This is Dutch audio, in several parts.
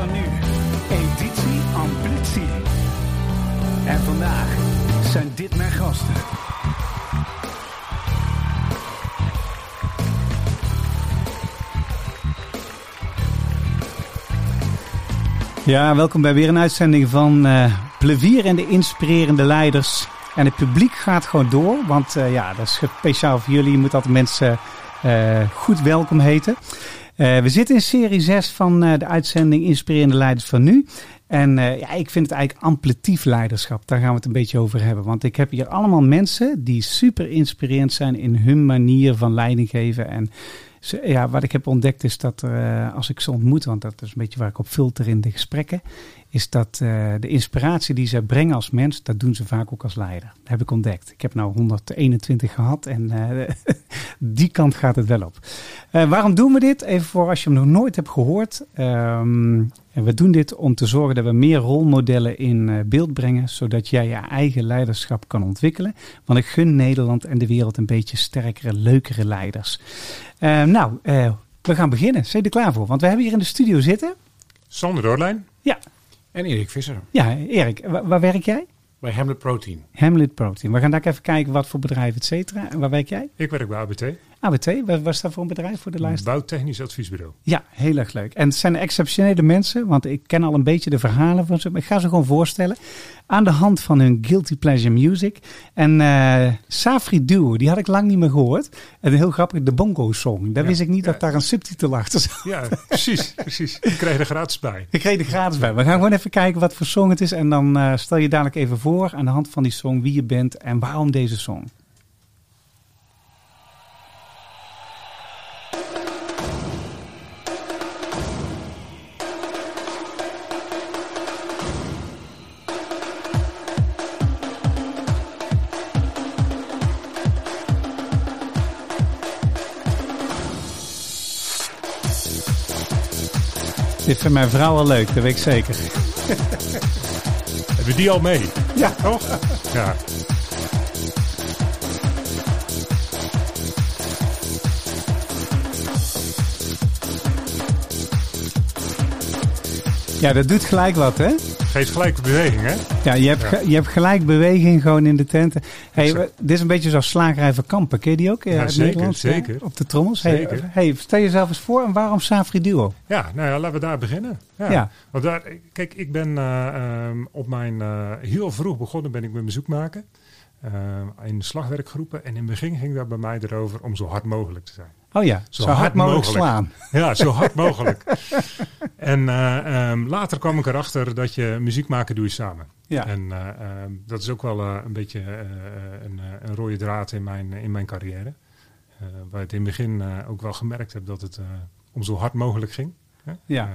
van nu. Editie Ambitie. En vandaag zijn dit mijn gasten. Ja, welkom bij weer een uitzending van uh, Plevier en de inspirerende leiders. En het publiek gaat gewoon door, want uh, ja, dat is speciaal voor jullie. Je moet altijd mensen uh, goed welkom heten. We zitten in serie 6 van de uitzending Inspirerende Leiders van Nu. En ja, ik vind het eigenlijk amplitief leiderschap. Daar gaan we het een beetje over hebben. Want ik heb hier allemaal mensen die super inspirerend zijn in hun manier van leiding geven. En ja, wat ik heb ontdekt is dat als ik ze ontmoet, want dat is een beetje waar ik op filter in de gesprekken, is dat uh, de inspiratie die ze brengen als mens, dat doen ze vaak ook als leider. Dat heb ik ontdekt. Ik heb nou 121 gehad en uh, die kant gaat het wel op. waarom doen we dit? Even voor als je hem nog nooit hebt gehoord. Um, en we doen dit om te zorgen dat we meer rolmodellen in beeld brengen, zodat jij je eigen leiderschap kan ontwikkelen. Want ik gun Nederland en de wereld een beetje sterkere, leukere leiders. Uh, nou, we gaan beginnen. Zijn je er klaar voor? Want we hebben hier in de studio zitten... Sander Doorlijn. Ja. En Erik Visser. Ja, Erik, waar werk jij? Bij Hamlet Protein. Hamlet Protein. We gaan daar even kijken wat voor bedrijf, et cetera. En waar werk jij? Ik werk bij ABT. ABT, wat was dat voor een bedrijf voor de lijst? Bouwtechnisch adviesbureau. Ja, heel erg leuk. En het zijn exceptionele mensen, want ik ken al een beetje de verhalen van ze. Maar ik ga ze gewoon voorstellen. Aan de hand van hun Guilty Pleasure Music. En uh, Safri Duo, die had ik lang niet meer gehoord. En heel grappig, de Bongo Song. Daar wist ik niet dat daar een subtitel achter zat. Ja, precies, precies. Ik kreeg er gratis bij. Ik kreeg er gratis bij. We gaan gewoon even kijken wat voor song het is. En dan uh, stel je dadelijk even voor aan de hand van die song wie je bent en waarom deze song. Dit vindt mijn vrouw al leuk, dat weet ik zeker. Hebben die al mee? Ja. Toch? Ja. Ja, dat doet gelijk wat, hè? Geeft gelijk beweging, hè? Ja, je hebt, ja. je hebt gelijk beweging gewoon in de tenten. Hey, dit is een beetje zoals Slagerij van Kampen. Ken je die ook? Ja, zeker, Nederland, zeker. op de trommels. Zeker. Hey, hey, stel jezelf eens voor en waarom Safri Duo? Ja, nou ja, laten we daar beginnen. Ja. ja. Want daar, kijk, ik ben uh, um, op mijn... Uh, heel vroeg begonnen ben ik met bezoek maken. Uh, in slagwerkgroepen. En in het begin ging dat bij mij erover om zo hard mogelijk te zijn. Oh ja, zo, hard, hard, mogelijk, slaan. Ja, zo hard mogelijk. En uh, um, later kwam ik erachter dat je muziek maken doe je samen. Ja. En uh, um, dat is ook wel uh, een beetje een, een, rode draad in mijn, in mijn carrière. waar ik in het begin ook wel gemerkt heb dat het om zo hard mogelijk ging. Ja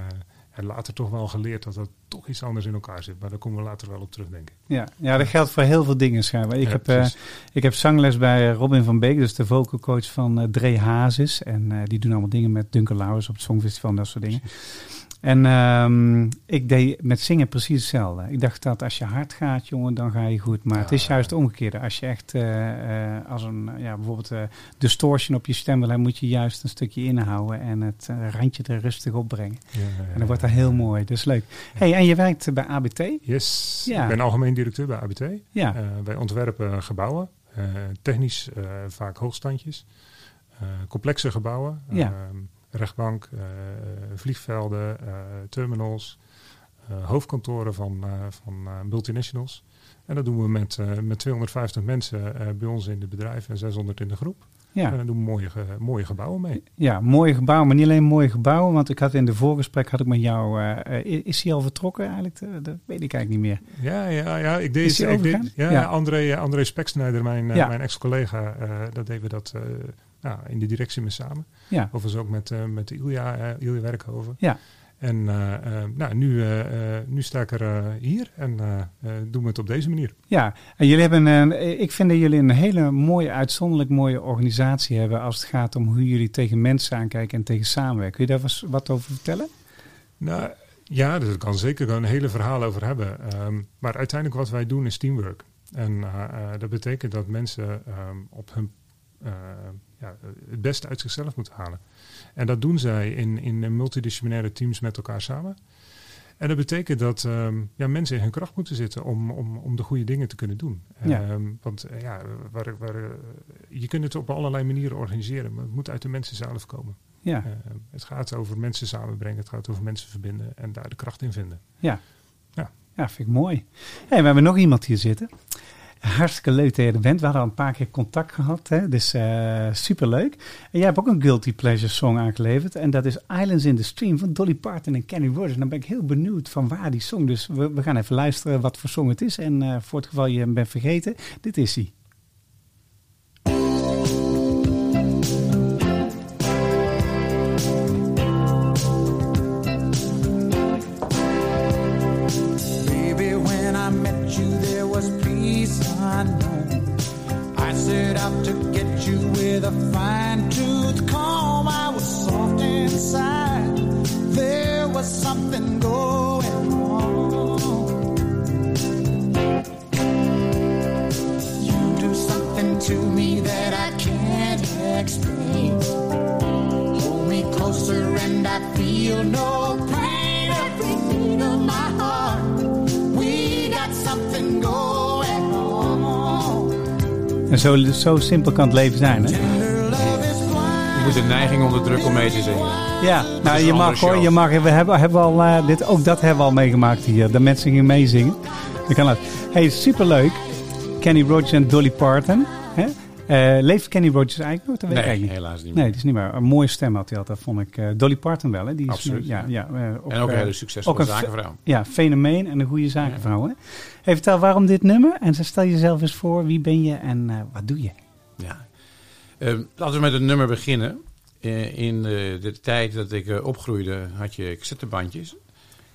en later toch wel geleerd dat dat toch iets anders in elkaar zit. Maar daar komen we later wel op terug, denk ik. Ja, ja dat geldt voor heel veel dingen schijnbaar. Ik, heb, uh, ik heb zangles bij Robin van Beek, dus de vocalcoach van uh, Dre Hazes. En uh, die doen allemaal dingen met Duncan Lawrence op het Songfestival en dat soort dingen. Precies. En um, ik deed met zingen precies hetzelfde. Ik dacht dat als je hard gaat, jongen, dan ga je goed. Maar ja, het is juist het omgekeerde. Als je echt uh, uh, als een, ja, bijvoorbeeld uh, distortion op je stem wil hebben, moet je juist een stukje inhouden en het randje er rustig opbrengen. Ja, en dan wordt dat heel mooi. Dus leuk. Hey, en je werkt bij ABT? Yes. Ik ben algemeen directeur bij ABT. Ja. wij ontwerpen gebouwen. technisch vaak hoogstandjes. complexe gebouwen. Ja. Ehm, rechtbank, uh, vliegvelden, uh, terminals, uh, hoofdkantoren van, van multinationals. En dat doen we met, met 250 mensen bij ons in het bedrijf en 600 in de groep. Ja. En dan doen we mooie, mooie gebouwen mee. Ja, mooie gebouwen, maar niet alleen mooie gebouwen. Want ik had in de voorgesprek had ik met jou. Uh, is hij al vertrokken eigenlijk? Dat weet ik eigenlijk niet meer. Ja, ja, ja. Ik deed, ik deed, ja, ja, André, André Speksnijder, mijn, ja. mijn ex-collega, dat deden we dat nou, in de directie mee samen. Ja. Overigens ook met, uh, met Ilja, uh, Ilja Werkhoven. Ja. En uh, nou, nu, nu sta ik er hier en doen we het op deze manier. Ja, en jullie hebben een, ik vind dat jullie een hele mooie, uitzonderlijk mooie organisatie hebben als het gaat om hoe jullie tegen mensen aankijken en tegen samenwerken. Kun je daar wat over vertellen? Nou, ja, daar kan zeker een hele verhaal over hebben. Um, maar uiteindelijk wat wij doen is teamwork. En dat betekent dat mensen um, op hun ja, het beste uit zichzelf moeten halen. En dat doen zij in, in multidisciplinaire teams met elkaar samen. En dat betekent dat ehm, ja, mensen in hun kracht moeten zitten om, om, om de goede dingen te kunnen doen. Ehm, want eh, ja, waar, waar, eh, je kunt het op allerlei manieren organiseren, maar het moet uit de mensen zelf komen. Ja. Ehm, het gaat over mensen samenbrengen, het gaat over mensen verbinden en daar de kracht in vinden. Ja, ja. ja vind ik mooi. Hey, we hebben nog iemand hier zitten. Hartstikke leuk dat je er bent. We hadden al een paar keer contact gehad. Hè? Dus uh, superleuk. En jij hebt ook een Guilty Pleasure song aangeleverd. En dat is Islands in the Stream van Dolly Parton en Kenny Rogers. En dan ben ik heel benieuwd van waar die song. Dus we, gaan even luisteren wat voor song het is. En uh, voor het geval je hem bent vergeten, dit is hij. A fine tooth comb. I was soft inside. There was something going on. You do something to me that I can't explain. Hold me closer and I feel no En zo, zo simpel kan het leven zijn, hè? moet de neiging onderdrukken om mee te zingen. Ja, nou je mag hoor, je mag. We hebben, hebben al, uh, dit, ook dat hebben we al meegemaakt hier. De mensen gingen meezingen. Dat kan het. Hey, superleuk. Kenny Rogers en Dolly Parton. Hè? Uh, leeft Kenny Rogers eigenlijk nog? Dat weet nee, ik niet. helaas niet meer. Nee, die is niet meer. Een mooie stem had hij altijd, vond ik. Uh, Dolly Parton wel, hè? Die is, Absoluut. ja, ja, ook, en ook een hele succesvolle een zakenvrouw. Ja, fenomeen en een goede zakenvrouw. Hè? Hey, vertel waarom dit nummer en stel jezelf eens voor. Wie ben je en wat doe je? Ja. laten we met het nummer beginnen. Eh, in de, tijd dat ik eh, opgroeide had je cassettebandjes.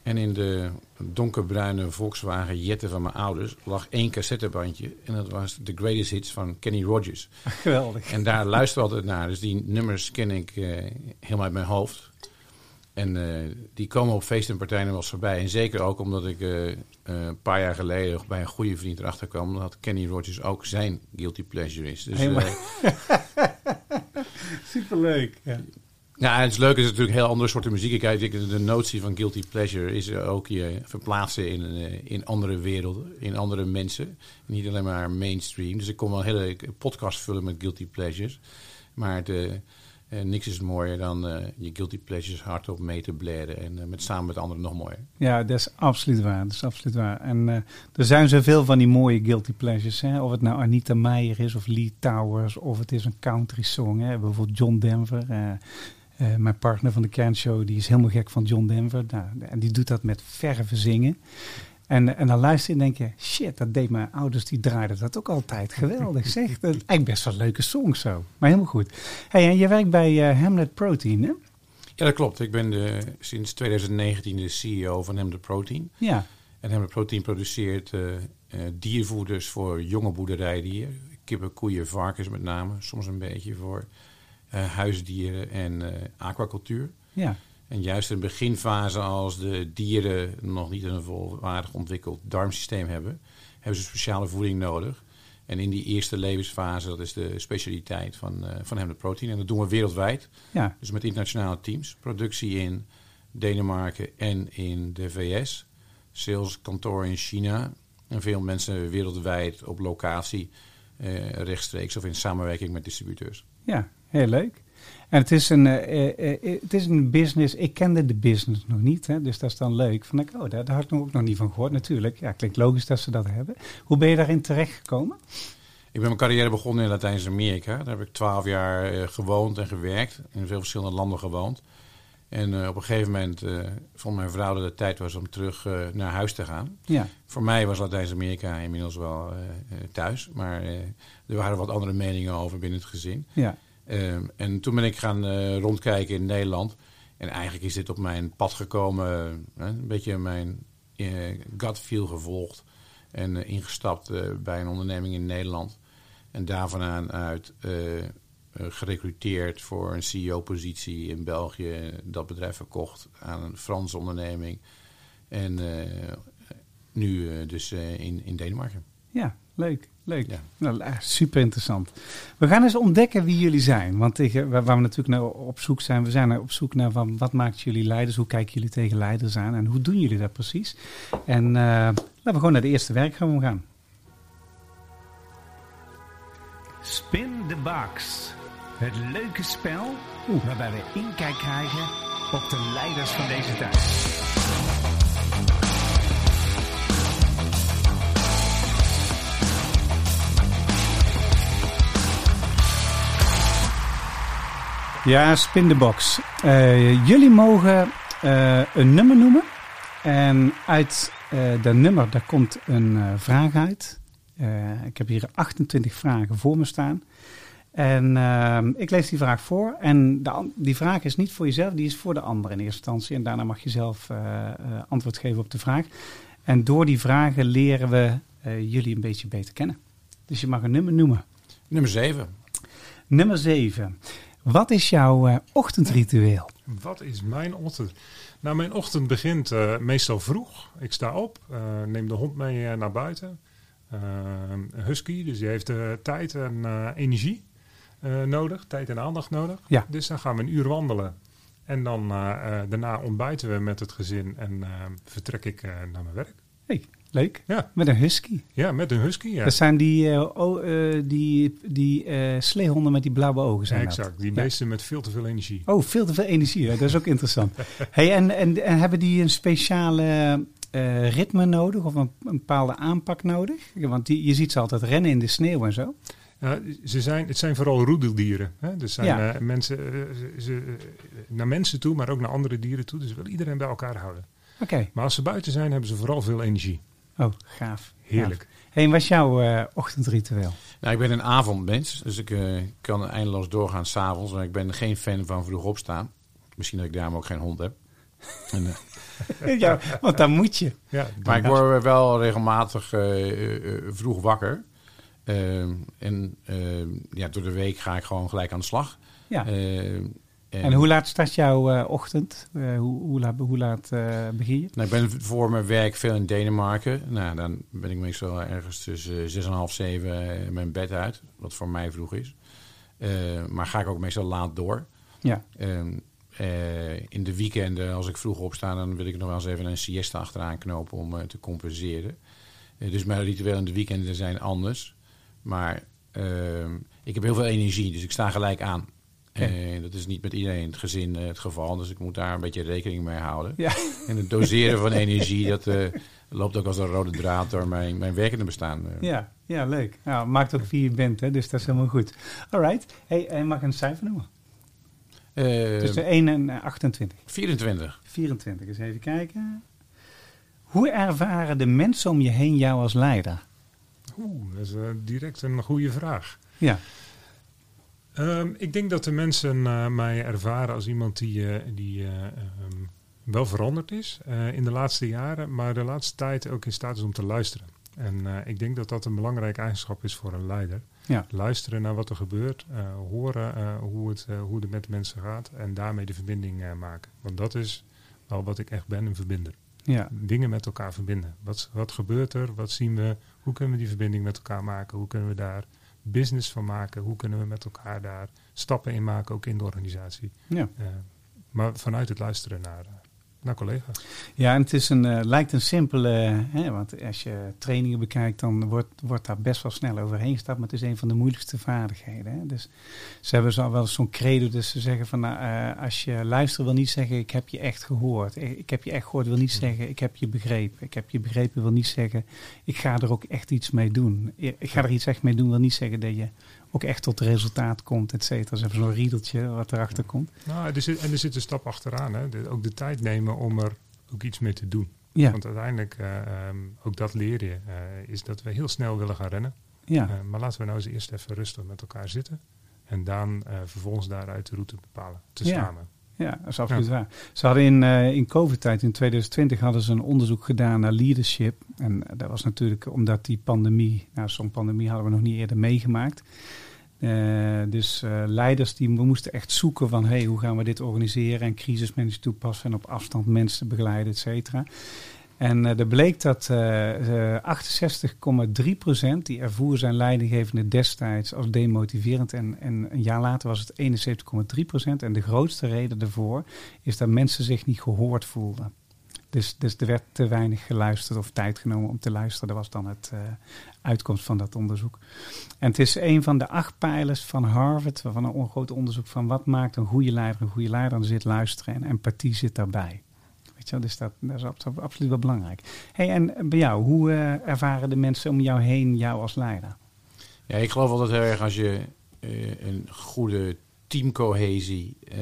En in de donkerbruine Volkswagen Jette van mijn ouders lag één cassettebandje. En dat was The Greatest Hits van Kenny Rogers. Geweldig. En daar luisteren we altijd naar. Dus die nummers ken ik uh, helemaal uit mijn hoofd. En die komen op feesten en partijen wel eens voorbij. En zeker ook omdat ik een paar jaar geleden bij een goede vriend erachter kwam... dat Kenny Rogers ook zijn guilty pleasure is. Dus, Superleuk. Ja. Ja, het is leuk. Het is natuurlijk heel andere soort muziek. Kijk, de notie van guilty pleasure is ook je verplaatsen in, eh, in andere werelden, in andere mensen. Niet alleen maar mainstream. Dus ik kon wel een hele podcast vullen met guilty pleasures. Maar de, uh, niks is mooier dan uh, je guilty pleasures hardop mee te blaren. En met, samen met anderen nog mooier. Ja, dat is absoluut waar. Dat is absoluut waar. En er zijn zoveel van die mooie guilty pleasures. Hè? Of het nou Anita Meijer is of Lee Towers. Of het is een country song. Hè? Bijvoorbeeld John Denver. Uh, mijn partner van de kernshow, die is helemaal gek van John Denver. Nou, en die doet dat met verven zingen. En, en dan luister je en denk je, shit, dat deed mijn ouders, die draaiden dat ook altijd. Geweldig zeg. Dat eigenlijk best wel leuke song zo. Maar helemaal goed. Hey, en je werkt bij uh, Hamlet Protein, hè? Ja, dat klopt. Ik ben de, sinds 2019 de CEO van Hamlet Protein. Ja. En Hamlet Protein produceert uh, diervoeders voor jonge boerderijdieren. Kippen, koeien, varkens met name. Soms een beetje voor huisdieren en uh, aquacultuur. Ja. En juist in de beginfase, als de dieren nog niet een volwaardig ontwikkeld darmsysteem hebben, hebben ze speciale voeding nodig. En in die eerste levensfase, dat is de specialiteit van, uh, van Hamlet Protein. En dat doen we wereldwijd. Ja. Dus met internationale teams. Productie in Denemarken en in de VS. Saleskantoor in China. En veel mensen wereldwijd op locatie, uh, rechtstreeks of in samenwerking met distributeurs. Ja, Heel leuk. En het is een, uh, uh, het is een business. Ik kende de business nog niet, hè, dus dat is dan leuk. Van ik, oh, daar, daar had ik ook nog niet van gehoord. Natuurlijk, ja, klinkt logisch dat ze dat hebben. Hoe ben je daarin terechtgekomen? Ik ben mijn carrière begonnen in Latijns-Amerika. Daar heb ik twaalf jaar gewoond en gewerkt. In veel verschillende landen gewoond. En op een gegeven moment vond mijn vrouw dat het tijd was om terug naar huis te gaan. Ja. Voor mij was Latijns-Amerika inmiddels wel thuis. Maar er waren wat andere meningen over binnen het gezin. Ja. Ehm, en toen ben ik gaan uh, rondkijken in Nederland. En eigenlijk is dit op mijn pad gekomen, uh, een beetje mijn uh, gut feel gevolgd. En ingestapt bij een onderneming in Nederland. En daarvan uit gerecruiteerd voor een CEO-positie in België. Dat bedrijf verkocht aan een Franse onderneming. En nu dus in, in Denemarken. Ja, leuk. Leuk. Nou, eh, super interessant. We gaan eens ontdekken wie jullie zijn. Want tegen, waar we natuurlijk naar op zoek zijn, we zijn op zoek naar van, wat maakt jullie leiders, hoe kijken jullie tegen leiders aan en hoe doen jullie dat precies? En uh, laten we gewoon naar de eerste werkgroep gaan. Spin the Box. Het leuke spel waarbij we inkijk krijgen op de leiders van deze tijd. Ja, spin the box. Uh, jullie mogen uh, een nummer noemen. En uit uh, dat nummer daar komt een vraag uit. ik heb hier 28 vragen voor me staan. En ik lees die vraag voor. En de, die vraag is niet voor jezelf, die is voor de ander in eerste instantie. En daarna mag je zelf antwoord geven op de vraag. En door die vragen leren we jullie een beetje beter kennen. Dus je mag een nummer noemen. Nummer 7. Nummer 7. Wat is jouw uh, ochtendritueel? Wat is mijn ochtend? Nou, mijn ochtend begint uh, meestal vroeg. Ik sta op, uh, neem de hond mee naar buiten. een husky, dus die heeft tijd en energie nodig, tijd en aandacht nodig. Ja. Dus dan gaan we een uur wandelen. En dan daarna ontbijten we met het gezin en vertrek ik naar mijn werk. Hey, Leuk. Ja. Met een husky. Ja, met een husky, ja. Dat zijn die, uh, oh, uh, die, die uh, sleehonden met die blauwe ogen zijn Exact, die beesten met veel te veel energie. Oh, veel te veel energie. dat is ook interessant. hey, en, en, en, hebben die een speciale ritme nodig of een, een, bepaalde aanpak nodig? Want die, je ziet ze altijd rennen in de sneeuw en zo. Ja, ze zijn, het zijn vooral roedeldieren. Hè? Dus zijn ja. mensen, ze, naar mensen toe, maar ook naar andere dieren toe. Dus wil iedereen bij elkaar houden. Oké. Maar als ze buiten zijn, hebben ze vooral veel energie. Oh, gaaf. Heerlijk. Hé, wat is jouw uh, ochtendritueel? Nou, ik ben een avondmens, dus ik uh, kan eindeloos doorgaan s'avonds. Maar ik ben geen fan van vroeg opstaan. Misschien dat ik daarom ook geen hond heb. en, uh, ja, want dan moet je. Ja, maar ik word wel regelmatig vroeg wakker. en ja, door de week ga ik gewoon gelijk aan de slag. Ja. En, hoe laat start jouw uh, ochtend? Uh, hoe, hoe, laat, hoe laat uh, begin je? Nou, ik ben voor mijn werk veel in Denemarken. Nou, dan ben ik meestal ergens tussen zes en half zeven mijn bed uit. Wat voor mij vroeg is. maar ga ik ook meestal laat door. Ja. Ehm, in de weekenden, als ik vroeg opsta, dan wil ik nog wel eens even een siesta achteraan knopen om te compenseren. dus mijn rituelen in de weekenden zijn anders. Maar ehm, ik heb heel veel energie, dus ik sta gelijk aan. En dat is niet met iedereen het gezin eh, het geval. Dus ik moet daar een beetje rekening mee houden. Ja. En het doseren van energie, dat uh, loopt ook als een rode draad door mijn, mijn werkende bestaan. Eh. Ja, ja leuk. Nou, maakt ook wie je bent, hè, dus dat is helemaal goed. Alright. Hey, en mag ik een cijfer noemen? Tussen 1 en 28. 24. 24, eens even kijken. Hoe ervaren de mensen om je heen jou als leider? Oeh, dat is direct een goede vraag. Ja. Um, ik denk dat de mensen uh, mij ervaren als iemand die, uh, die uh, um, wel veranderd is in de laatste jaren, maar de laatste tijd ook in staat is om te luisteren. En ik denk dat dat een belangrijke eigenschap is voor een leider. Ja. Luisteren naar wat er gebeurt, horen hoe, het, hoe het met mensen gaat en daarmee de verbinding maken. Want dat is wel wat ik echt ben, een verbinder. Ja. Dingen met elkaar verbinden. Wat, wat gebeurt er? Wat zien we? Hoe kunnen we die verbinding met elkaar maken? Hoe kunnen we daar business van maken. Hoe kunnen we met elkaar daar stappen in maken, ook in de organisatie. Ja. Uh, maar vanuit het luisteren naar, uh, naar collega's. Ja, en het is een, uh, lijkt een simpele, hè, want als je trainingen bekijkt, dan wordt, wordt daar best wel snel overheen gestapt. Maar het is een van de moeilijkste vaardigheden. Hè. Dus ze hebben zo wel zo'n credo, dus ze zeggen van, nou, als je luistert wil niet zeggen, ik heb je echt gehoord. Ik heb je echt gehoord wil niet zeggen, ik heb je begrepen. Ik heb je begrepen wil niet zeggen, ik ga er ook echt iets mee doen. Ik ga er iets echt mee doen wil niet zeggen dat je ook echt tot resultaat komt, et cetera. Dus even zo'n riedeltje wat erachter komt. Nou, er zit, en er zit een stap achteraan. Hè. De, ook de tijd nemen om er ook iets mee te doen. Ja. Want uiteindelijk, uh, um, ook dat leer je, uh, is dat we heel snel willen gaan rennen. Ja. Uh, maar laten we nou eens eerst even rustig met elkaar zitten. En dan vervolgens daaruit de route bepalen, te samen. Ja, dat is absoluut ja. waar. Ze hadden in, uh, in COVID-tijd, in 2020, hadden ze een onderzoek gedaan naar leadership. En dat was natuurlijk omdat die pandemie, nou zo'n pandemie hadden we nog niet eerder meegemaakt. Uh, dus uh, leiders die we moesten echt zoeken van hey, hoe gaan we dit organiseren en crisismanagement toepassen en op afstand mensen begeleiden, et cetera. En uh, er bleek dat uh, 68,3% die ervoer zijn leidinggevende destijds als demotiverend. En, en een jaar later was het 71,3%. En de grootste reden daarvoor is dat mensen zich niet gehoord voelden. Dus, dus er werd te weinig geluisterd of tijd genomen om te luisteren. Dat was dan het uitkomst van dat onderzoek. En het is een van de acht pijlers van Harvard, van een groot onderzoek van wat maakt een goede leider een goede leider. Dan zit luisteren en empathie zit daarbij. Weet je, dus dat, dat is absoluut wel belangrijk. Hey, en bij jou, hoe uh, ervaren de mensen om jou heen jou als leider? Ja, ik geloof altijd heel erg als je uh, een goede teamcohesie uh,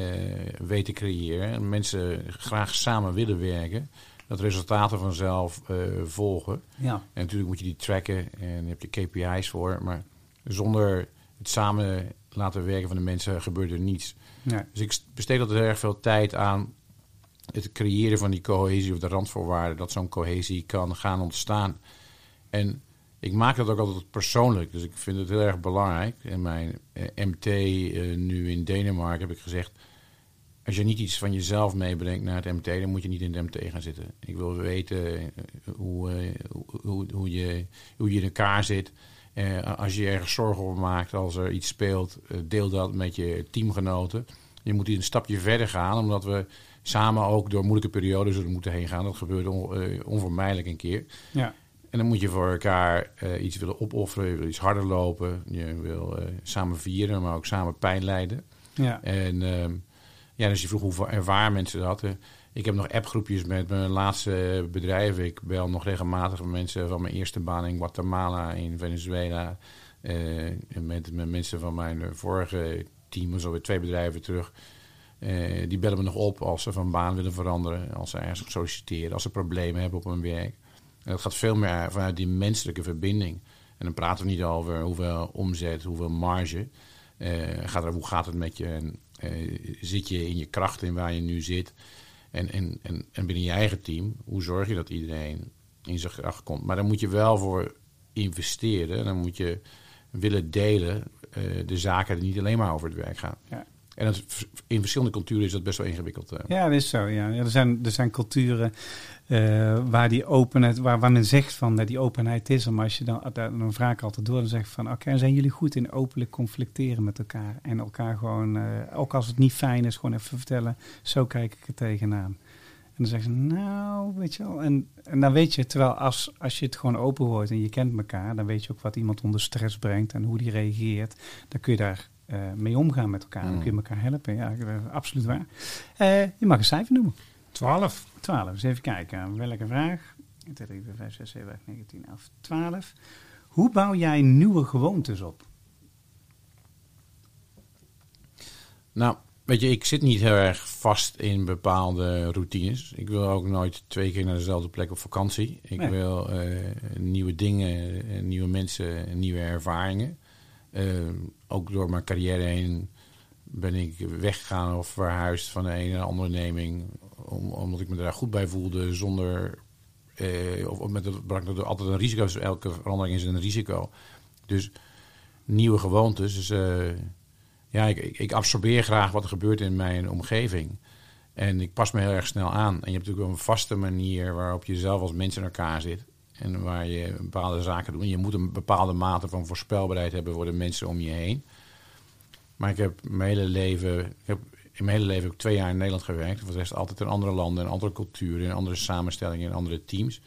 weet te creëren. En mensen graag samen willen werken. Dat resultaten vanzelf uh, volgen. Ja. En natuurlijk moet je die tracken en heb je KPI's voor. Maar zonder het samen laten werken van de mensen gebeurt er niets. Ja. Dus ik besteed altijd erg veel tijd aan het creëren van die cohesie of de randvoorwaarden. Dat zo'n cohesie kan gaan ontstaan. En ik maak dat ook altijd persoonlijk. Dus ik vind het heel erg belangrijk. In mijn eh, MT eh, nu in Denemarken heb ik gezegd... als je niet iets van jezelf meebrengt naar het MT... dan moet je niet in het MT gaan zitten. Ik wil weten eh, hoe, hoe, hoe, je, hoe je in elkaar zit... als je ergens zorgen over maakt, als er iets speelt, deel dat met je teamgenoten. Je moet een stapje verder gaan, omdat we samen ook door moeilijke periodes zullen moeten heen gaan. Dat gebeurt onvermijdelijk een keer. Ja. En dan moet je voor elkaar uh, iets willen opofferen. Je wil iets harder lopen. Je wil uh, samen vieren, maar ook samen pijn lijden. Ja. En uh, ja, dus je vroeg hoe ervaren mensen dat. ik heb nog appgroepjes met mijn laatste bedrijf. Ik bel nog regelmatig mensen van mijn eerste baan in Guatemala, in Venezuela. Met, met mensen van mijn vorige team, zo weer twee bedrijven terug. Die bellen me nog op als ze van baan willen veranderen. Als ze ergens solliciteren. Als ze problemen hebben op hun werk. En dat gaat veel meer vanuit die menselijke verbinding. En dan praten we niet over hoeveel omzet, hoeveel marge. Uh, gaat er, hoe gaat het met je? En, uh, zit je in je kracht in waar je nu zit? En, en, en, en binnen je eigen team, hoe zorg je dat iedereen in zijn kracht komt? Maar daar moet je wel voor investeren. Dan moet je willen delen de zaken die niet alleen maar over het werk gaan. Ja. En in verschillende culturen is dat best wel ingewikkeld. Ja, dat is zo. Ja. er, zijn, er zijn culturen uh, waar die openheid, waar, waar men zegt van dat die openheid is. Maar als je dan, dan vraag altijd door, dan zeg van oké, zijn jullie goed in openlijk conflicteren met elkaar? En elkaar gewoon, uh, ook als het niet fijn is, gewoon even vertellen, zo kijk ik er tegenaan. En dan zeggen ze, nou, weet je wel. En, en dan weet je, terwijl als, als je het gewoon open hoort en je kent elkaar, dan weet je ook wat iemand onder stress brengt en hoe die reageert. Dan kun je daar mee omgaan met elkaar. Dan kun je mm. elkaar helpen. Ja, absoluut waar. je mag een cijfer noemen. 12. 12. Dus even kijken. Welke vraag? 3, 5, 6, 7, 8, 9, 10, 11, 12. Hoe bouw jij nieuwe gewoontes op? Nou, weet je, ik zit niet heel erg vast in bepaalde routines. Ik wil ook nooit twee keer naar dezelfde plek op vakantie. Ik nee. wil uh, nieuwe dingen, nieuwe mensen, nieuwe ervaringen. Uh, ook door mijn carrière heen ben ik weggegaan of verhuisd van de ene onderneming om, omdat ik me daar goed bij voelde zonder. Eh, of met het brak altijd een risico. Dus elke verandering is een risico. Dus nieuwe gewoontes. Dus uh, ja, ik, ik, absorbeer graag wat er gebeurt in mijn omgeving. En ik pas me heel erg snel aan. En je hebt natuurlijk wel een vaste manier waarop je zelf als mens in elkaar zit. En waar je bepaalde zaken doet. Je moet een bepaalde mate van voorspelbaarheid hebben voor de mensen om je heen. Maar ik heb mijn hele leven. Ik heb in mijn hele leven ik twee jaar in Nederland gewerkt. Voor de rest altijd in andere landen, in andere culturen, in andere samenstellingen, in andere teams.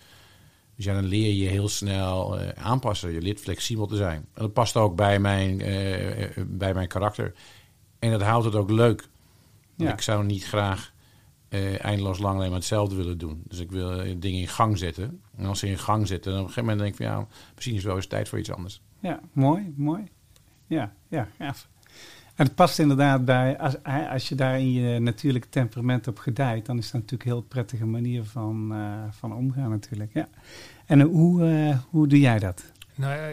Dus ja, dan leer je heel snel uh, aanpassen. Je leert flexibel te zijn. En dat past ook bij mijn, uh, bij mijn karakter. En dat houdt het ook leuk. Ja. Ik zou niet graag uh, eindeloos lang alleen maar hetzelfde willen doen. Dus ik wil dingen in gang zetten. En als ze in gang zitten, dan op een gegeven moment denk ik van ja, misschien is het wel eens tijd voor iets anders. Ja, mooi, mooi. Ja, ja, ja. En het past inderdaad bij, als, als je daar in je natuurlijke temperament op gedijt, dan is dat natuurlijk een heel prettige manier van, uh, van omgaan natuurlijk. Ja. En hoe, uh, hoe doe jij dat? Nou ja,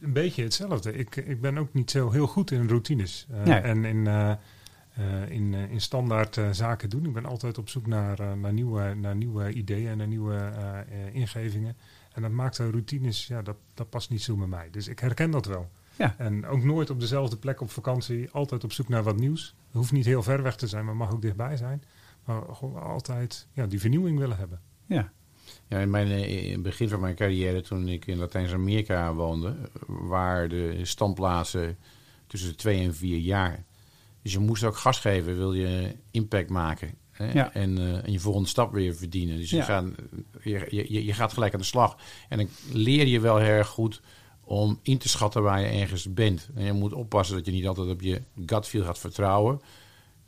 een beetje hetzelfde. Ik, ik ben ook niet zo heel goed in routines. Uh, nee. En in, in, in standaard zaken doen. Ik ben altijd op zoek naar, naar, nieuwe, naar nieuwe ideeën en naar nieuwe ingevingen. En dat maakt routines, ja, dat, dat past niet zo bij mij. Dus ik herken dat wel. Ja. En ook nooit op dezelfde plek op vakantie. Altijd op zoek naar wat nieuws. Het hoeft niet heel ver weg te zijn, maar mag ook dichtbij zijn. Maar gewoon altijd ja, die vernieuwing willen hebben. Ja. Ja, in, mijn, in het begin van mijn carrière, toen ik in Latijns-Amerika woonde, waren de standplaatsen tussen de twee en vier jaar. Dus je moest ook gas geven, wil je impact maken. Hè? Ja. En, uh, en, je volgende stap weer verdienen. Dus je, gaat, je, je, je, gaat gelijk aan de slag. En dan leer je wel heel erg goed om in te schatten waar je ergens bent. En je moet oppassen dat je niet altijd op je gut feel gaat vertrouwen.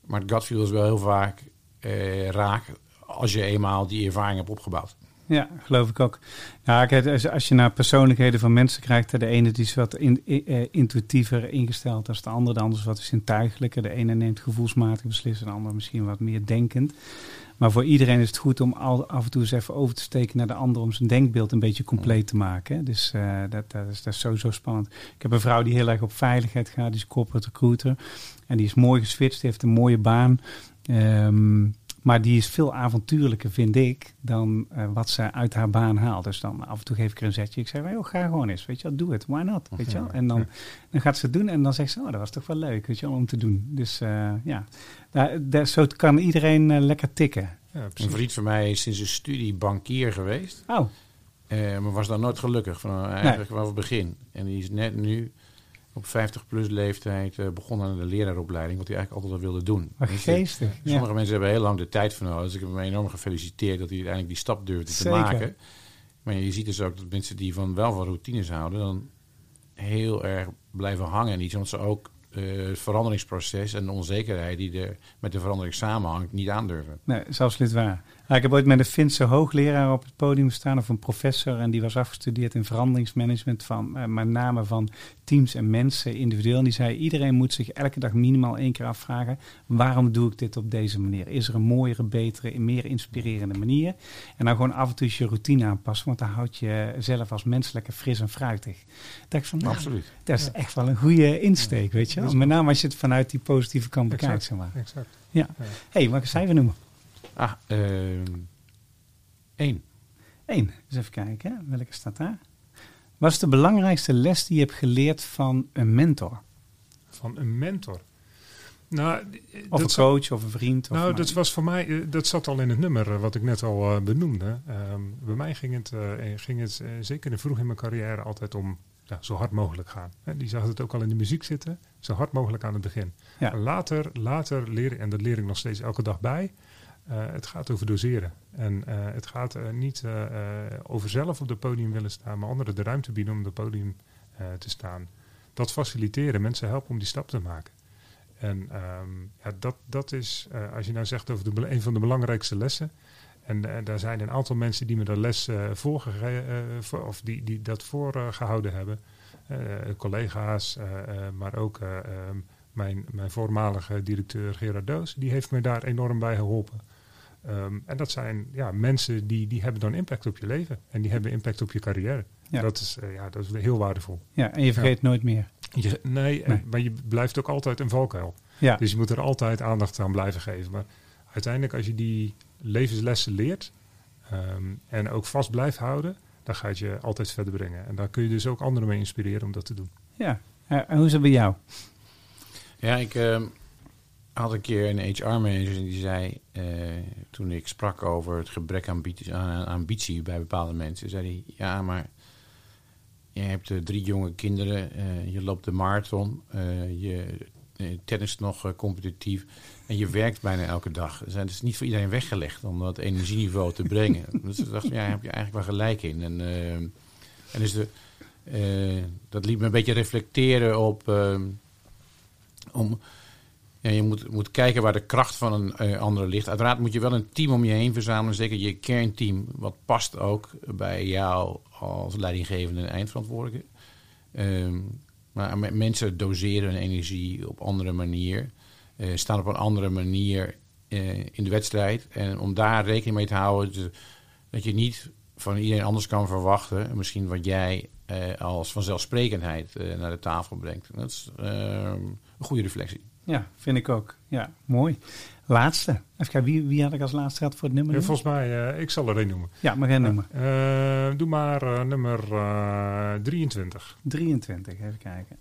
Maar het gut feel is wel heel vaak eh, raak als je eenmaal die ervaring hebt opgebouwd. Ja, geloof ik ook. Ja, als je naar persoonlijkheden van mensen kijkt, de ene die is wat in, uh, intuïtiever ingesteld dan de andere, de andere is wat zintuigelijker. De ene neemt gevoelsmatig beslissen, de andere misschien wat meer denkend. Maar voor iedereen is het goed om af en toe eens even over te steken naar de ander om zijn denkbeeld een beetje compleet te maken. Dus uh, dat, dat, is, dat is sowieso spannend. Ik heb een vrouw die heel erg op veiligheid gaat, die is corporate recruiter. En die is mooi geswitcht, heeft een mooie baan. Um, maar die is veel avontuurlijker, vind ik, dan uh, wat ze uit haar baan haalt. Dus dan af en toe geef ik er een zetje. Ik zeg, oh, ga gewoon eens, weet je wel, doe het, why not, weet je wel. En dan, dan gaat ze het doen en dan zegt ze, oh, dat was toch wel leuk, weet je wel, om te doen. Dus uh, ja, daar, daar, zo kan iedereen uh, lekker tikken. Ja, een vriend van mij is sinds een studie bankier geweest. Oh. maar was daar nooit gelukkig, van, eigenlijk nee. vanaf het begin. En die is net nu op 50-plus leeftijd uh, begonnen aan de leraaropleiding, wat hij eigenlijk altijd al wilde doen. Maar geestig. Sommige mensen hebben heel lang de tijd voor nodig. Dus ik heb hem enorm gefeliciteerd dat hij uiteindelijk die stap durfde te maken. Maar je ziet dus ook dat mensen die van wel van routines houden, dan heel erg blijven hangen en iets, omdat ze ook uh, het veranderingsproces en de onzekerheid die er met de verandering samenhangt, niet aandurven. Nee, zelfs niet waar. Ik heb ooit met een Finse hoogleraar op het podium staan, of een professor, en die was afgestudeerd in veranderingsmanagement van uh, met name van teams en mensen individueel. En die zei: iedereen moet zich elke dag minimaal één keer afvragen: waarom doe ik dit op deze manier? Is er een mooiere, betere, meer inspirerende manier? En dan gewoon af en toe je routine aanpassen, want dan houd je zelf als mens lekker fris en fruitig. Dat ik van, nou, Absoluut. Dat is echt wel een goede insteek, weet je. Met name als je het vanuit die positieve kant bekijkt, zeg maar. Exact. Ja. Hé, hey, welke cijfer noemen? Ah, uh, één. Eén. Dus even kijken, welke staat daar? Wat is de belangrijkste les die je hebt geleerd van een mentor? Van een mentor? Nou, of een coach of een vriend? Of nou, dat was voor mij, eh, dat zat al in het nummer eh, wat ik net al uh, benoemde. Um, bij mij ging het, uh, ging het zeker vroeg in mijn carrière altijd om ja, zo hard mogelijk gaan. die zag het ook al in de muziek zitten, zo hard mogelijk aan het begin. Ja. Later, later leren, en dat leer ik nog steeds elke dag bij, uh, het gaat over doseren. En uh, het gaat uh, niet over zelf op het podium willen staan, maar anderen de ruimte bieden om op het podium te staan. Dat faciliteren, mensen helpen om die stap te maken. En um, ja, dat, dat is, als je nou zegt over de, een van de belangrijkste lessen. En, daar zijn een aantal mensen die me dat les voorgegeven, of die, die dat voorgehouden hebben. collega's, maar ook um, mijn, mijn voormalige directeur Gerard Doos, die heeft me daar enorm bij geholpen. Um, en dat zijn ja, mensen die, die hebben dan impact op je leven. En die hebben impact op je carrière. Ja. Dat, is, uh, ja, dat is heel waardevol. Ja, en je vergeet ja. nooit meer. Je, nee, nee. maar je blijft ook altijd een valkuil. Ja. Dus je moet er altijd aandacht aan blijven geven. Maar uiteindelijk als je die levenslessen leert... Um, en ook vast blijft houden... dan gaat je altijd verder brengen. En daar kun je dus ook anderen mee inspireren om dat te doen. Ja, uh, en hoe is het bij jou? Ja, ik... Uh, had een keer een HR-manager die zei, uh, toen ik sprak over het gebrek aan ambitie, aan ambitie bij bepaalde mensen, zei hij, ja, maar je hebt uh, drie jonge kinderen, uh, je loopt de marathon, je tennis nog competitief en je werkt bijna elke dag. Dus het is niet voor iedereen weggelegd om dat energieniveau te brengen. dus ik dacht, ja, daar heb je eigenlijk wel gelijk in. En, en dus de, dat liet me een beetje reflecteren op om ja, je moet, moet kijken waar de kracht van een uh, andere ligt. Uiteraard moet je wel een team om je heen verzamelen. Zeker je kernteam, wat past ook bij jou als leidinggevende en eindverantwoordelijke. Um, maar mensen doseren hun energie op andere manier. Uh, staan op een andere manier uh, in de wedstrijd. En om daar rekening mee te houden, dat je niet van iedereen anders kan verwachten. Misschien wat jij als vanzelfsprekendheid naar de tafel brengt. Dat is ehm, een goede reflectie. Ja, vind ik ook. Ja, mooi. Laatste. Even kijken, wie, wie had ik als laatste gehad voor het nummer? Ja, volgens mij, uh, ik zal er een noemen. Ja, mag jij noemen. Uh, doe maar uh, nummer 23. 23, even kijken.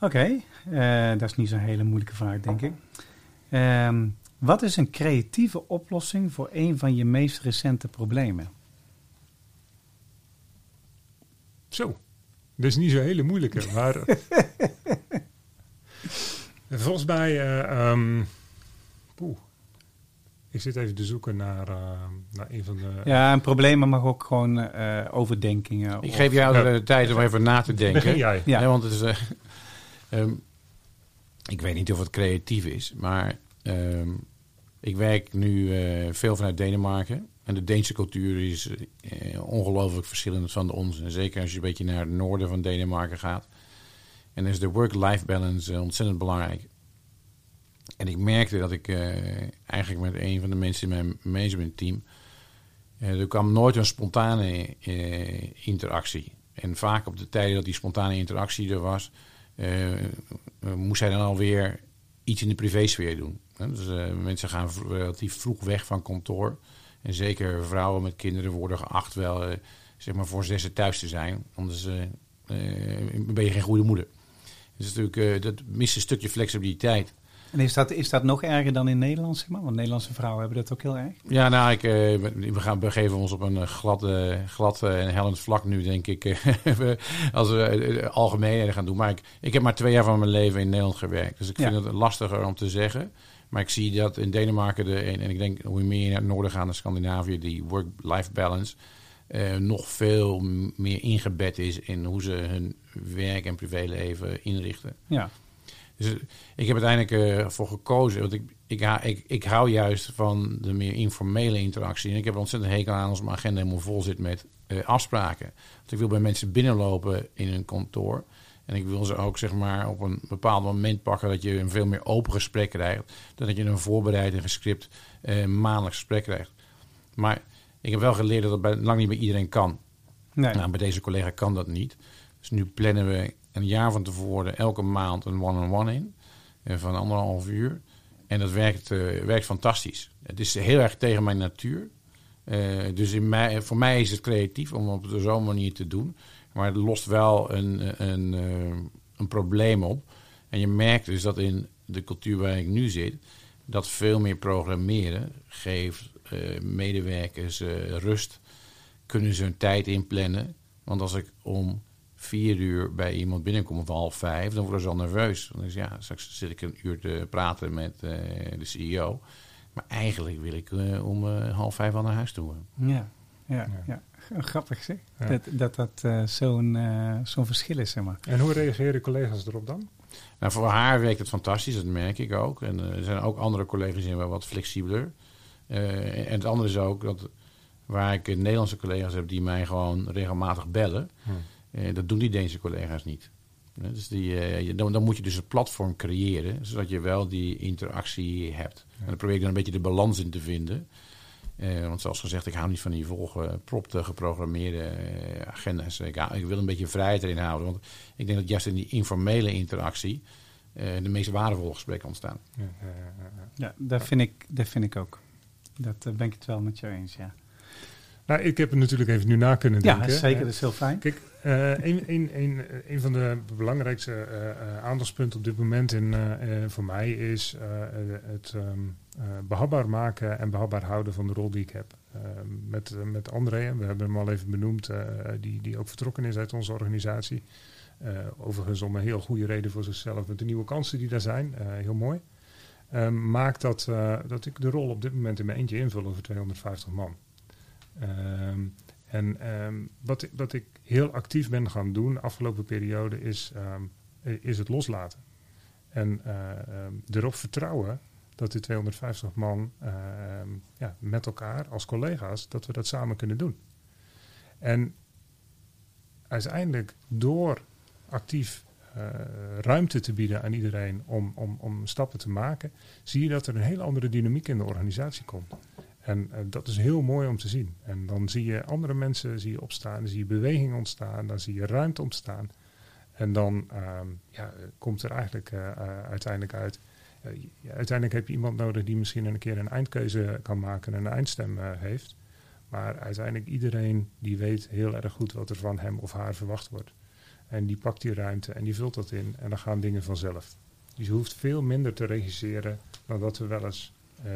Oké, okay. dat is niet zo'n hele moeilijke vraag, denk ik. Um, Wat is een creatieve oplossing voor een van je meest recente problemen? Zo, dat is niet zo hele moeilijke, maar... volgens mij... Uh, um, ik zit even te zoeken naar, uh, naar een van de... Ja, en problemen mag ook gewoon uh, overdenkingen. Ik geef jou de tijd om even na te denken. Begin jij. Ja. want het is... Um, ik weet niet of het creatief is, maar um, ik werk nu uh, veel vanuit Denemarken. En de Deense cultuur is uh, ongelooflijk verschillend van de onze. En zeker als je een beetje naar het noorden van Denemarken gaat. En is de work-life balance uh, ontzettend belangrijk. En ik merkte dat ik eigenlijk met een van de mensen in mijn managementteam... er kwam nooit een spontane interactie. En vaak op de tijden dat die spontane interactie er was... moest hij dan alweer iets in de privésfeer doen. Dus mensen gaan relatief vroeg weg van kantoor. En zeker vrouwen met kinderen worden geacht wel uh, zeg maar voor zessen thuis te zijn. Anders ben je geen goede moeder. Dus natuurlijk, dat mist een stukje flexibiliteit. En is dat, is dat nog erger dan in Nederland, zeg maar? Want Nederlandse vrouwen hebben dat ook heel erg. Ja, nou, ik, we gaan begeven ons op een glad, glad en hellend vlak nu, denk ik. als we algemeen gaan doen. Maar ik, ik heb maar twee jaar van mijn leven in Nederland gewerkt. Dus ik vind het lastiger om te zeggen. Maar ik zie dat in Denemarken, de, en, en ik denk hoe meer naar het noorden gaan, naar Scandinavië, die work-life balance uh, nog veel meer ingebed is in hoe ze hun werk en privéleven inrichten. Ja. Dus eh, ik heb uiteindelijk uh, voor gekozen, want ik, ik, ik, ik hou juist van de meer informele interactie. En ik heb er ontzettend hekel aan als mijn agenda helemaal vol zit met uh, afspraken. Want ik wil bij mensen binnenlopen in een kantoor. En ik wil ze ook zeg maar, op een bepaald moment pakken dat je een veel meer open gesprek krijgt. Dan dat je een voorbereid en gescript maandelijks gesprek krijgt. Maar ik heb wel geleerd dat dat bij, lang niet bij iedereen kan. Nee. Nou, bij deze collega kan dat niet. Dus nu plannen we een jaar van tevoren elke maand een one-on-one in. Uh, van anderhalf uur. En dat werkt, uh, werkt fantastisch. Het is heel erg tegen mijn natuur. dus in mij, voor mij is het creatief om op zo'n manier te doen. Maar het lost wel een, een, eh, een probleem op. En je merkt dus dat in de cultuur waar ik nu zit, dat veel meer programmeren geeft uh, medewerkers uh, rust. Kunnen ze hun tijd inplannen. Want als ik om vier uur bij iemand binnenkom of half vijf, dan worden ze al nerveus. Dan is ja, straks zit ik een uur te praten met uh, de CEO. Maar eigenlijk wil ik om half vijf al naar huis toe. Ja, ja, ja. Grappig zeg. Dat dat, dat uh, zo'n uh, zo'n verschil is, zeg maar. En hoe reageren collega's erop dan? Nou, voor haar werkt het fantastisch, dat merk ik ook. En uh, er zijn ook andere collega's die wel wat flexibeler. en het andere is ook dat waar ik Nederlandse collega's heb die mij gewoon regelmatig bellen. Hm. dat doen die Deense collega's niet. Dus die, dan, dan, moet je dus een platform creëren, zodat je wel die interactie hebt. En dan probeer ik dan een beetje de balans in te vinden. Uh, want zoals gezegd, ik hou niet van die volgepropte, geprogrammeerde uh, agenda's. Ik, ik, wil een beetje vrijheid erin houden. Want ik denk dat juist in die informele interactie uh, de meest waardevolle gesprekken ontstaan. Ja, ja dat, vind ik, dat vind ik ook. Dat ben ik het wel met jou eens, ja. Nou, ik heb het natuurlijk even nu na kunnen denken. Ja, zeker. Dat is heel fijn. Kijk, een, een, van de belangrijkste aandachtspunten op dit moment in, voor mij is het... Um, behapbaar maken en behapbaar houden van de rol die ik heb. Uh, met, met André, we hebben hem al even benoemd, die, die ook vertrokken is uit onze organisatie. overigens om een heel goede reden voor zichzelf met de nieuwe kansen die daar zijn. heel mooi. Ehm, maakt dat, dat ik de rol op dit moment in mijn eentje invul over 250 man. En um, wat, wat ik heel actief ben gaan doen de afgelopen periode is, is het loslaten. En erop vertrouwen dat die 250 man ja, met elkaar als collega's, dat we dat samen kunnen doen. En uiteindelijk door actief uh, ruimte te bieden aan iedereen om, om, om stappen te maken, zie je dat er een hele andere dynamiek in de organisatie komt. En uh, dat is heel mooi om te zien. En dan zie je andere mensen zie je opstaan, dan zie je beweging ontstaan, dan zie je ruimte ontstaan. En dan um, ja, komt er eigenlijk uh, uiteindelijk uit uiteindelijk heb je iemand nodig die misschien een keer een eindkeuze kan maken en een eindstem heeft. Maar uiteindelijk iedereen die weet heel erg goed wat er van hem of haar verwacht wordt. En die pakt die ruimte en die vult dat in en dan gaan dingen vanzelf. Dus je hoeft veel minder te regisseren dan dat we wel eens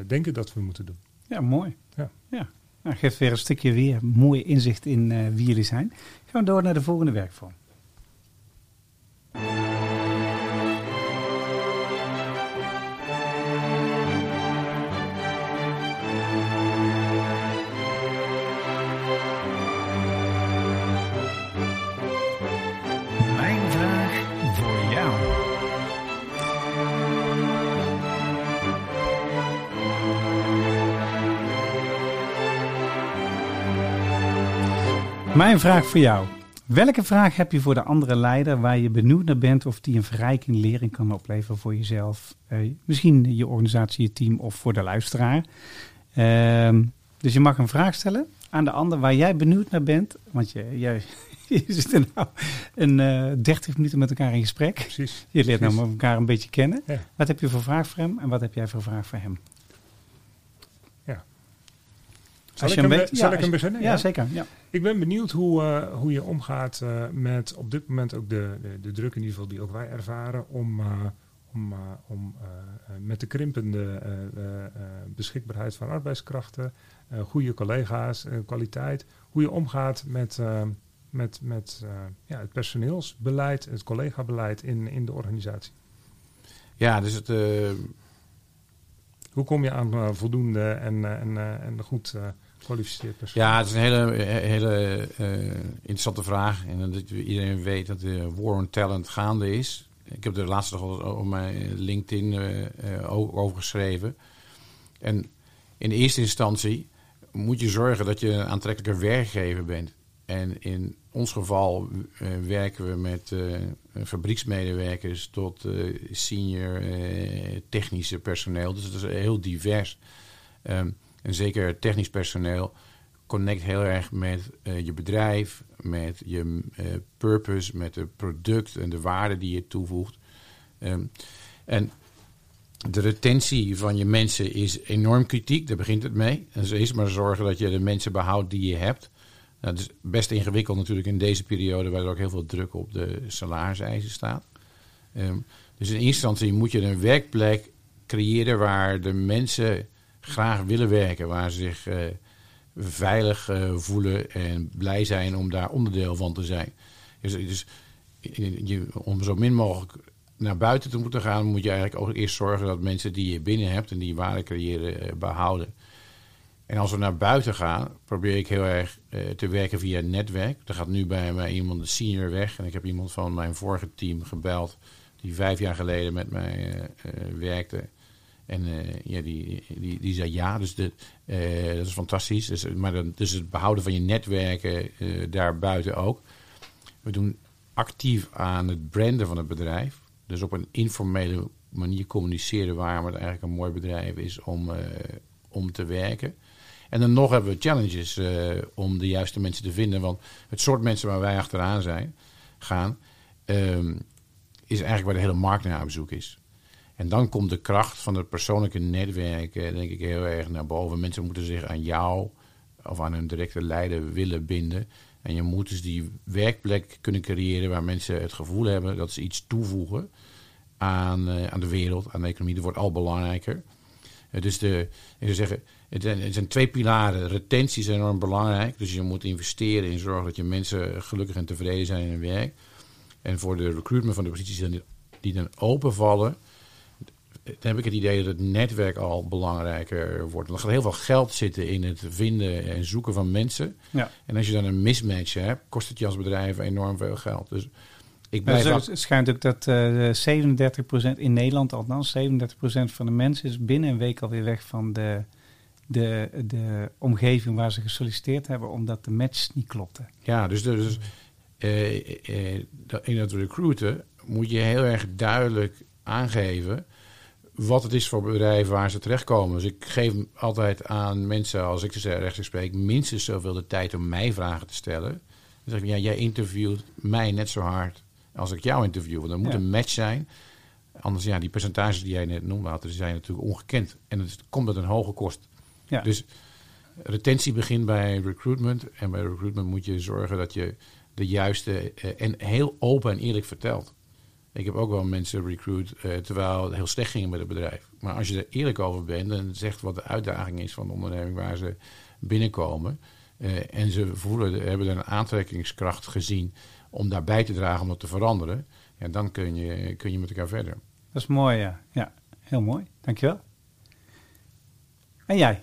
denken dat we moeten doen. Ja, mooi. Ja. ja. Nou, geeft weer een stukje weer mooi inzicht in wie jullie zijn. Gaan we door naar de volgende werkvorm. Mijn vraag voor jou. Welke vraag heb je voor de andere leider waar je benieuwd naar bent of die een verrijking, lering kan opleveren voor jezelf, eh, misschien je organisatie, je team of voor de luisteraar? Ehm, dus je mag een vraag stellen aan de ander waar jij benieuwd naar bent, want je, jij, je zit er nou een uh, 30 minuten met elkaar in gesprek. Precies. Je leert nou elkaar een beetje kennen. Wat heb je voor vraag voor hem en wat heb jij voor vraag voor hem? Zal, ik, hem, weet, zal ik hem beginnen? Ja, zeker. Ja. Ik ben benieuwd hoe, uh, hoe je omgaat uh, met op dit moment ook de, de, de, druk in ieder geval die ook wij ervaren om, uh, om, om met de krimpende beschikbaarheid van arbeidskrachten, goede collega's, kwaliteit, hoe je omgaat met, met, met ja, het personeelsbeleid, het collegabeleid in, in de organisatie. Ja, dus het... Hoe kom je aan voldoende en, en, en goed kwalificeerd personeel? Ja, het is een hele, hele uh, interessante vraag. En dat iedereen weet dat de war on talent gaande is. Ik heb er laatst nog op mijn LinkedIn uh, ook over geschreven. En in eerste instantie moet je zorgen dat je een aantrekkelijke werkgever bent. En in ons geval werken we met fabrieksmedewerkers tot senior technische personeel. Dus het is heel divers. Um, en zeker technisch personeel connect heel erg met uh, je bedrijf, met je uh, purpose, met het product en de waarde die je toevoegt. Um, en de retentie van je mensen is enorm kritiek, daar begint het mee. En ze is maar zorgen dat je de mensen behoudt die je hebt. Nou, dat is best ingewikkeld natuurlijk in deze periode, waar er ook heel veel druk op de salariseisen staat. Um, dus in eerste instantie moet je een werkplek creëren waar de mensen graag willen werken, waar ze zich uh, veilig uh, voelen en blij zijn om daar onderdeel van te zijn. Dus, dus je, om zo min mogelijk naar buiten te moeten gaan, moet je eigenlijk ook eerst zorgen dat mensen die je binnen hebt en die waarde creëren, uh, behouden. En als we naar buiten gaan, probeer ik heel erg te werken via het netwerk. Er gaat nu bij mij iemand de senior weg. En ik heb iemand van mijn vorige team gebeld, die vijf jaar geleden met mij werkte. En uh, ja, die, die, die zei ja, dus de, uh, dat is fantastisch. Dus, maar dan, dus het behouden van je netwerken uh, daarbuiten ook. We doen actief aan het branden van het bedrijf. Dus op een informele manier communiceren waarom het eigenlijk een mooi bedrijf is om, om te werken. En dan nog hebben we challenges om de juiste mensen te vinden. Want het soort mensen waar wij achteraan zijn, gaan, um, is eigenlijk waar de hele markt naar op zoek is. En dan komt de kracht van het persoonlijke netwerk, denk ik, heel erg naar boven. Mensen moeten zich aan jou of aan hun directe leider willen binden. En je moet dus die werkplek kunnen creëren waar mensen het gevoel hebben dat ze iets toevoegen aan, uh, aan de wereld, aan de economie. Dat wordt al belangrijker. Uh, dus de, ik zou zeggen, het zijn, het zijn, twee pilaren. Retentie is enorm belangrijk. Dus je moet investeren in zorgen dat je mensen gelukkig en tevreden zijn in hun werk. En voor de recruitment van de posities die dan openvallen, dan heb ik het idee dat het netwerk al belangrijker wordt. Er gaat heel veel geld zitten in het vinden en zoeken van mensen. Ja. En als je dan een mismatch hebt, kost het je als bedrijf enorm veel geld. Dus ik blijf dus het schijnt ook dat uh, 37% in Nederland althans, 37% van de mensen is binnen een week alweer weg van de, de, de omgeving waar ze gesolliciteerd hebben, omdat de match niet klopte. Ja, dus, dus uh, uh, in het recruiten moet je heel erg duidelijk aangeven wat het is voor bedrijven waar ze terechtkomen. Dus ik geef altijd aan mensen, als ik ze rechtstreeks spreek, minstens zoveel de tijd om mij vragen te stellen. Dan zeg ik, ja, jij interviewt mij net zo hard als ik jou interview. Want er moet een match zijn. Anders, ja, die percentages die jij net noemde, die zijn natuurlijk ongekend. En het komt met een hoge kost. Ja. Dus retentie begint bij recruitment. En bij recruitment moet je zorgen dat je de juiste eh, en heel open en eerlijk vertelt. Ik heb ook wel mensen recruit uh, terwijl het heel slecht ging met het bedrijf. Maar als je er eerlijk over bent en zegt wat de uitdaging is van de onderneming waar ze binnenkomen. Uh, en ze voelen, hebben er een aantrekkingskracht gezien om daarbij te dragen om dat te veranderen. Ja, dan kun je, kun je met elkaar verder. Dat is mooi, ja. Ja, heel mooi. Dankjewel. En jij?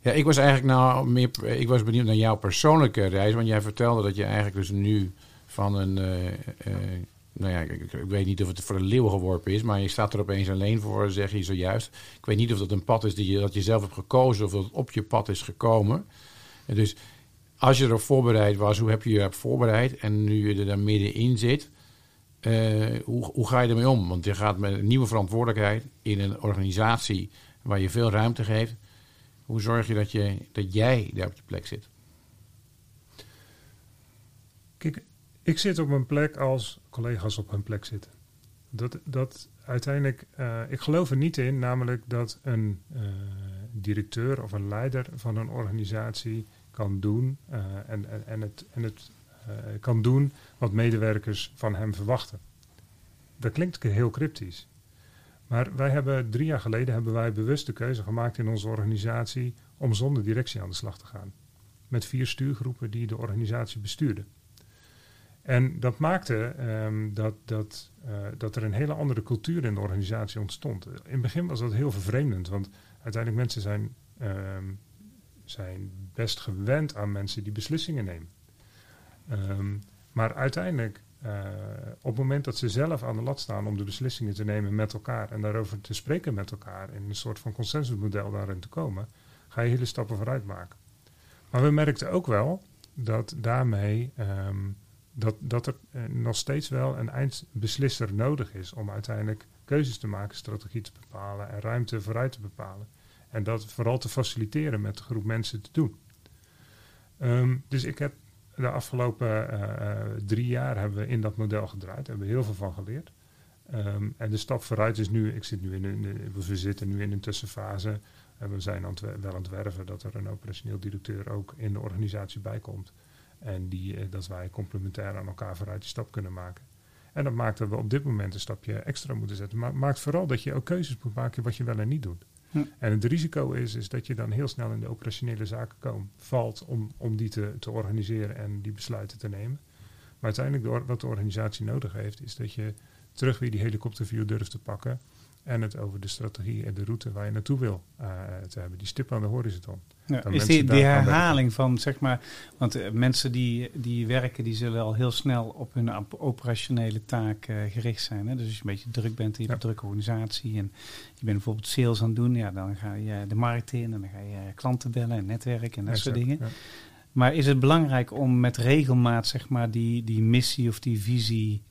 Ja, ik was eigenlijk nou meer. Ik was benieuwd naar jouw persoonlijke reis. Want jij vertelde dat je eigenlijk dus nu van een. Uh, nou ja, ik, weet niet of het voor de leeuw geworpen is, maar je staat er opeens alleen voor, zeg je zojuist. Ik weet niet of dat een pad is dat je zelf hebt gekozen of dat het op je pad is gekomen. En dus als je erop voorbereid was, hoe heb je je erop voorbereid? En nu je er dan middenin zit, uh, hoe, hoe ga je ermee om? Want je gaat met een nieuwe verantwoordelijkheid in een organisatie waar je veel ruimte geeft. Hoe zorg je dat, je, dat jij daar op je plek zit? Kijk, ik zit op mijn plek als collega's op hun plek zitten. Dat, dat uiteindelijk, uh, ik geloof er niet in, namelijk dat een uh, directeur of een leider van een organisatie kan doen uh, en, en, en, het, en het kan doen wat medewerkers van hem verwachten. Dat klinkt heel cryptisch. Maar wij hebben drie jaar geleden hebben wij bewust de keuze gemaakt in onze organisatie om zonder directie aan de slag te gaan. Met vier stuurgroepen die de organisatie bestuurden. En dat maakte um, dat, dat, uh, dat er een hele andere cultuur in de organisatie ontstond. In het begin was dat heel vervreemdend, want uiteindelijk mensen zijn, um, zijn best gewend aan mensen die beslissingen nemen. Um, maar uiteindelijk uh, op het moment dat ze zelf aan de lat staan om de beslissingen te nemen met elkaar en daarover te spreken met elkaar, in een soort van consensusmodel daarin te komen, ga je hele stappen vooruit maken. Maar we merkten ook wel dat daarmee dat, dat er uh, nog steeds wel een eindbeslisser nodig is om uiteindelijk keuzes te maken, strategie te bepalen en ruimte vooruit te bepalen. En dat vooral te faciliteren met de groep mensen te doen. Um, dus ik heb de afgelopen uh, drie jaar hebben we in dat model gedraaid. Hebben we heel veel van geleerd. Um, en de stap vooruit is nu, ik zit nu in een, we zitten nu in een tussenfase. En we zijn aan het, wel aan het werven dat er een operationeel directeur ook in de organisatie bij komt. En die, uh, dat wij complementair aan elkaar vooruit die stap kunnen maken. En dat maakt dat we op dit moment een stapje extra moeten zetten. Maar maakt vooral dat je ook keuzes moet maken wat je wel en niet doet. En het risico is, is dat je dan heel snel in de operationele zaken komt, valt om, om die te, te organiseren en die besluiten te nemen. Maar uiteindelijk wat de organisatie nodig heeft, is dat je terug weer die helikopterview durft te pakken en het over de strategie en de route waar je naartoe wil uh, te hebben. Die stip aan de horizon. Ja, is die, die herhaling van, zeg maar, want uh, mensen die, die werken, die zullen al heel snel op hun op operationele taak uh, gericht zijn. Hè? Dus als je een beetje druk bent, in ja. een drukke organisatie en je bent bijvoorbeeld sales aan het doen, ja, dan ga je de markt in en dan ga je klanten bellen en netwerken en dat soort dingen. Ja. Maar is het belangrijk om met regelmaat, zeg maar, die, die missie of die visie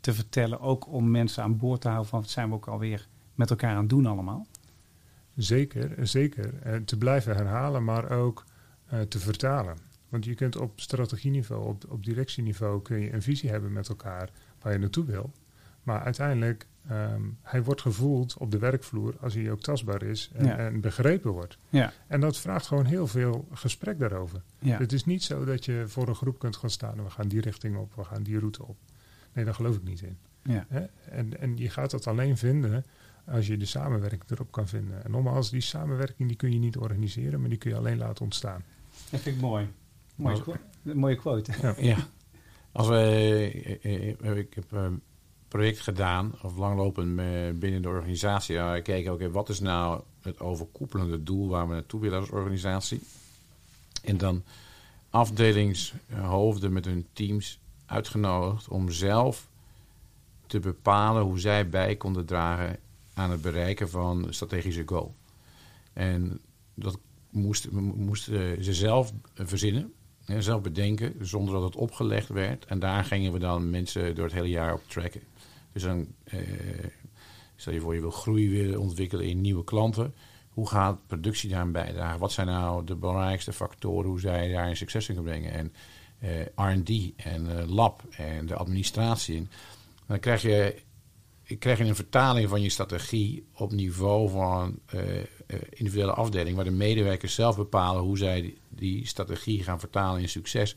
te vertellen, ook om mensen aan boord te houden van wat zijn we ook alweer met elkaar aan het doen allemaal? Zeker, zeker. En te blijven herhalen, maar ook uh, te vertalen. Want je kunt op strategieniveau, op, op directieniveau, kun je een visie hebben met elkaar waar je naartoe wil. Maar uiteindelijk, um, hij wordt gevoeld op de werkvloer als hij ook tastbaar is en, ja. en begrepen wordt. Ja. En dat vraagt gewoon heel veel gesprek daarover. Ja. Het is niet zo dat je voor een groep kunt gaan staan en we gaan die richting op, we gaan die route op. Nee, daar geloof ik niet in. Ja. En, en je gaat dat alleen vinden als je de samenwerking erop kan vinden. En nogmaals, die samenwerking die kun je niet organiseren, maar die kun je alleen laten ontstaan. Dat vind ik mooi. Mooie, mooie quote. Ja. ja. Als wij, ik heb een project gedaan, of langlopend binnen de organisatie. Ik keek ook even, wat is nou het overkoepelende doel waar we naartoe willen als organisatie? En dan afdelingshoofden met hun teams uitgenodigd om zelf te bepalen hoe zij bij konden dragen aan het bereiken van strategische goal. En dat moesten moest ze zelf verzinnen, zelf bedenken, zonder dat het opgelegd werd. En daar gingen we dan mensen door het hele jaar op tracken. Dus dan, eh, stel je voor, je wil groei willen ontwikkelen in nieuwe klanten. Hoe gaat productie daaraan bijdragen? Wat zijn nou de belangrijkste factoren hoe zij daar een succes in kunnen brengen? En RD en uh, lab en de administratie. Dan krijg je krijg je een vertaling van je strategie op niveau van uh, individuele afdeling, waar de medewerkers zelf bepalen hoe zij die, strategie gaan vertalen in succes.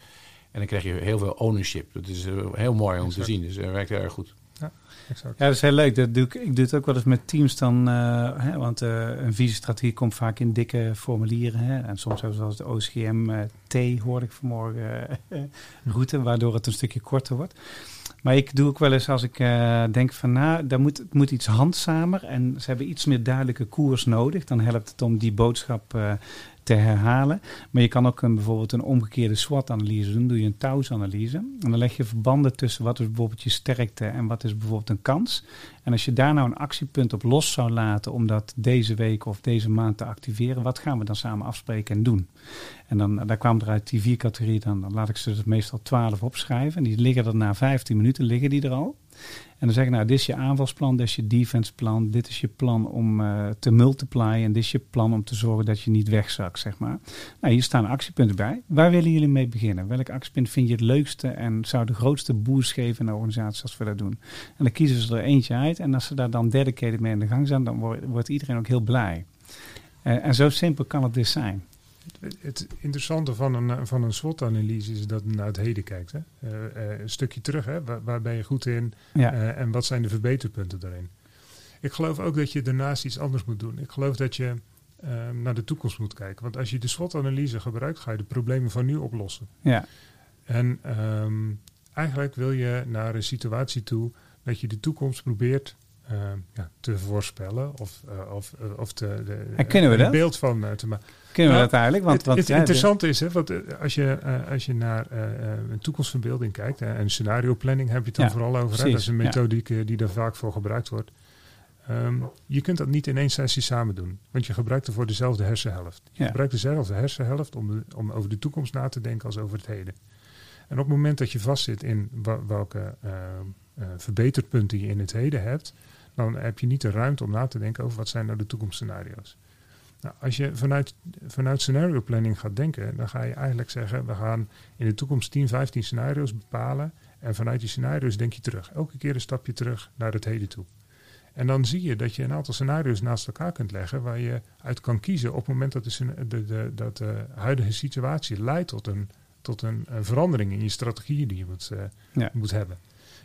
En dan krijg je heel veel ownership. Dat is heel mooi om te zien. Dus dat werkt erg goed. Ja, exact. ja, dat is heel leuk. Dat ik, ik doe het ook wel eens met teams dan. hè, want een visiestrategie komt vaak in dikke formulieren. Hè, en soms hebben zoals de OCM T, hoorde ik vanmorgen, route, waardoor het een stukje korter wordt. Maar ik doe ook wel eens als ik uh, denk van nou, daar moet, het moet iets handzamer en ze hebben iets meer duidelijke koers nodig. Dan helpt het om die boodschap uh, te herhalen. Maar je kan ook een, bijvoorbeeld een omgekeerde SWOT-analyse doen. doe je een TAUS-analyse. En dan leg je verbanden tussen wat is bijvoorbeeld je sterkte en wat is bijvoorbeeld een kans. En als je daar nou een actiepunt op los zou laten om dat deze week of deze maand te activeren, wat gaan we dan samen afspreken en doen? En dan daar kwamen er uit die vier categorieën, dan, laat ik ze dus meestal twaalf opschrijven. En die liggen er na 15 minuten, liggen die er al. En dan zeg ik, nou, dit is je aanvalsplan, dit is je defenseplan, dit is je plan om uh, te multiplyen en dit is je plan om te zorgen dat je niet wegzakt, zeg maar. Nou, hier staan actiepunten bij. Waar willen jullie mee beginnen? Welk actiepunt vind je het leukste en zou de grootste boost geven in de organisatie als we dat doen? En dan kiezen ze er eentje uit en als ze daar dan dedicated mee in de gang zijn, dan wordt, wordt iedereen ook heel blij. Uh, en zo simpel kan het dus zijn. Het interessante van een, van een SWOT-analyse is dat men naar het heden kijkt. Hè? Uh, uh, een stukje terug, hè? Waar, waar, ben je goed in uh, en wat zijn de verbeterpunten daarin? Ik geloof ook dat je daarnaast iets anders moet doen. Ik geloof dat je ehm, naar de toekomst moet kijken. Want als je de SWOT-analyse gebruikt, ga je de problemen van nu oplossen. Ja. En um, eigenlijk wil je naar een situatie toe dat je de toekomst probeert uh, ja, te voorspellen of, of, of te, de, en kunnen we dat? beeld van te maken. Kunnen nou, we dat eigenlijk? Want, het, interessante is, hè, want als je, als je naar een toekomstverbeelding kijkt, en scenario planning heb je het dan ja, vooral over, hè, dat is een methodiek die daar vaak voor gebruikt wordt. Um, je kunt dat niet in één sessie samen doen, want je gebruikt ervoor dezelfde hersenhelft. Je gebruikt dezelfde hersenhelft om, de, om over de toekomst na te denken als over het heden. En op het moment dat je vastzit in welke verbeterpunten je in het heden hebt, dan heb je niet de ruimte om na te denken over wat zijn nou de toekomstscenario's. Nou, als je vanuit, vanuit scenario planning gaat denken, dan ga je eigenlijk zeggen, we gaan in de toekomst 10, 15 scenario's bepalen. En vanuit die scenario's denk je terug. Elke keer een stapje terug naar het heden toe. En dan zie je dat je een aantal scenario's naast elkaar kunt leggen waar je uit kan kiezen op het moment dat de, de, de, dat de huidige situatie leidt tot een, tot een, een verandering in je strategieën die je moet, uh, ja. moet hebben.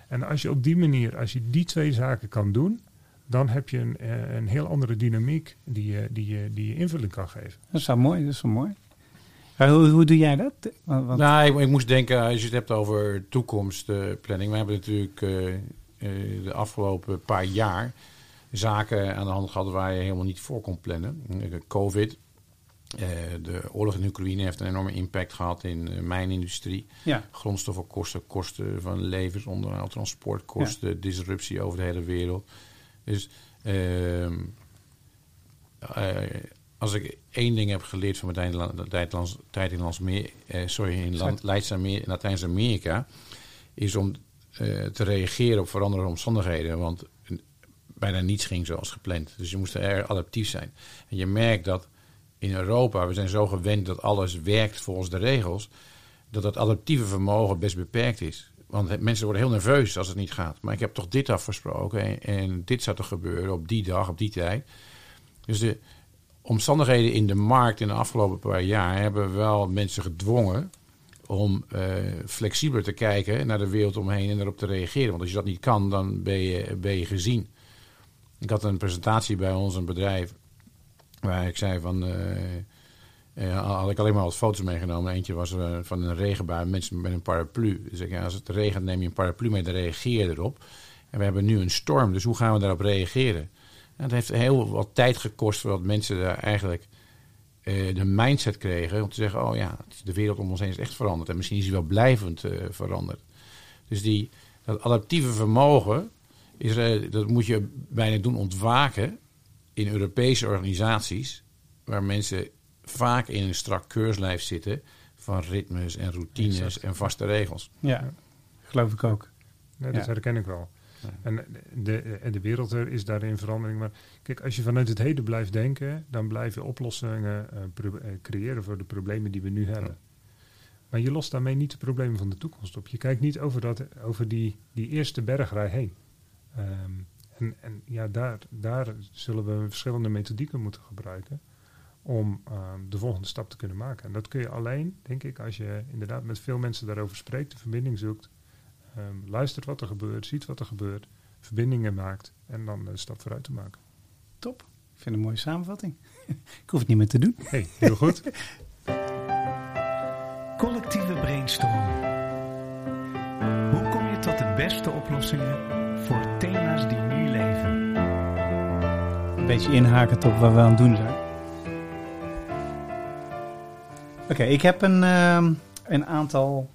En als je op die manier, als je die twee zaken kan doen, dan heb je een, eh, een heel andere dynamiek die je, die, je, die je invulling kan geven. Dat is wel mooi, dat is wel mooi. hoe, hoe doe jij dat? Want nou, ik, ik, moest denken, als je het hebt over toekomstplanning. we hebben natuurlijk uh, de afgelopen paar jaar zaken aan de hand gehad waar je helemaal niet voor kon plannen. Covid, uh, de oorlog in Oekraïne heeft een enorme impact gehad in de mijnindustrie. Ja. Grondstoffenkosten, kosten van levensonderhoud, transportkosten, ja. disruptie over de hele wereld. Dus uh, uh, als ik één ding heb geleerd van mijn tijd in, meer, sorry, in Latijns-Amerika, is om te reageren op veranderende omstandigheden. Want bijna niets ging zoals gepland. Dus je moest er adaptief zijn. En je merkt dat in Europa, we zijn zo gewend dat alles werkt volgens de regels, dat dat adaptieve vermogen best beperkt is. Want mensen worden heel nerveus als het niet gaat. Maar ik heb toch dit afgesproken en, dit zou toch gebeuren op die dag, op die tijd. Dus de omstandigheden in de markt in de afgelopen paar jaar hebben wel mensen gedwongen om uh, flexibeler te kijken naar de wereld omheen en erop te reageren. Want als je dat niet kan, dan ben je, ben je gezien. Ik had een presentatie bij ons, een bedrijf, Waar ik zei van. Uh, had ik alleen maar wat foto's meegenomen. Eentje was uh, van een regenbui, mensen met een paraplu. Dus ja, als het regent, neem je een paraplu mee, dan reageer je erop. En we hebben nu een storm, dus hoe gaan we daarop reageren? En het heeft heel wat tijd gekost voordat mensen daar eigenlijk uh, de mindset kregen om te zeggen: Oh ja, de wereld om ons heen is echt veranderd. En misschien is die wel blijvend veranderd. Dus die, dat adaptieve vermogen, is, dat moet je bijna doen ontwaken in Europese organisaties, waar mensen vaak in een strak keurslijf zitten van ritmes en routines en vaste regels. Ja, geloof ik ook. dat herken ik wel. En de, en de wereld er is daarin verandering. Maar kijk, als je vanuit het heden blijft denken, dan blijf je oplossingen uh, creëren voor de problemen die we nu hebben. Maar je lost daarmee niet de problemen van de toekomst op. Je kijkt niet over, dat, over die, die eerste bergrij heen. Um, en, en ja, daar, daar zullen we verschillende methodieken moeten gebruiken om ehm, de volgende stap te kunnen maken. En dat kun je alleen, denk ik, als je inderdaad met veel mensen daarover spreekt, de verbinding zoekt, um, luistert wat er gebeurt, ziet wat er gebeurt, verbindingen maakt en dan de stap vooruit te maken. Top. Ik vind het een mooie samenvatting. ik hoef het niet meer te doen. Hey, heel goed. Collectieve brainstorm. Hoe kom je tot de beste oplossingen voor thema's die nu leven? Een beetje inhaken op wat we aan het doen zijn. Oké, ik heb een, uh, een aantal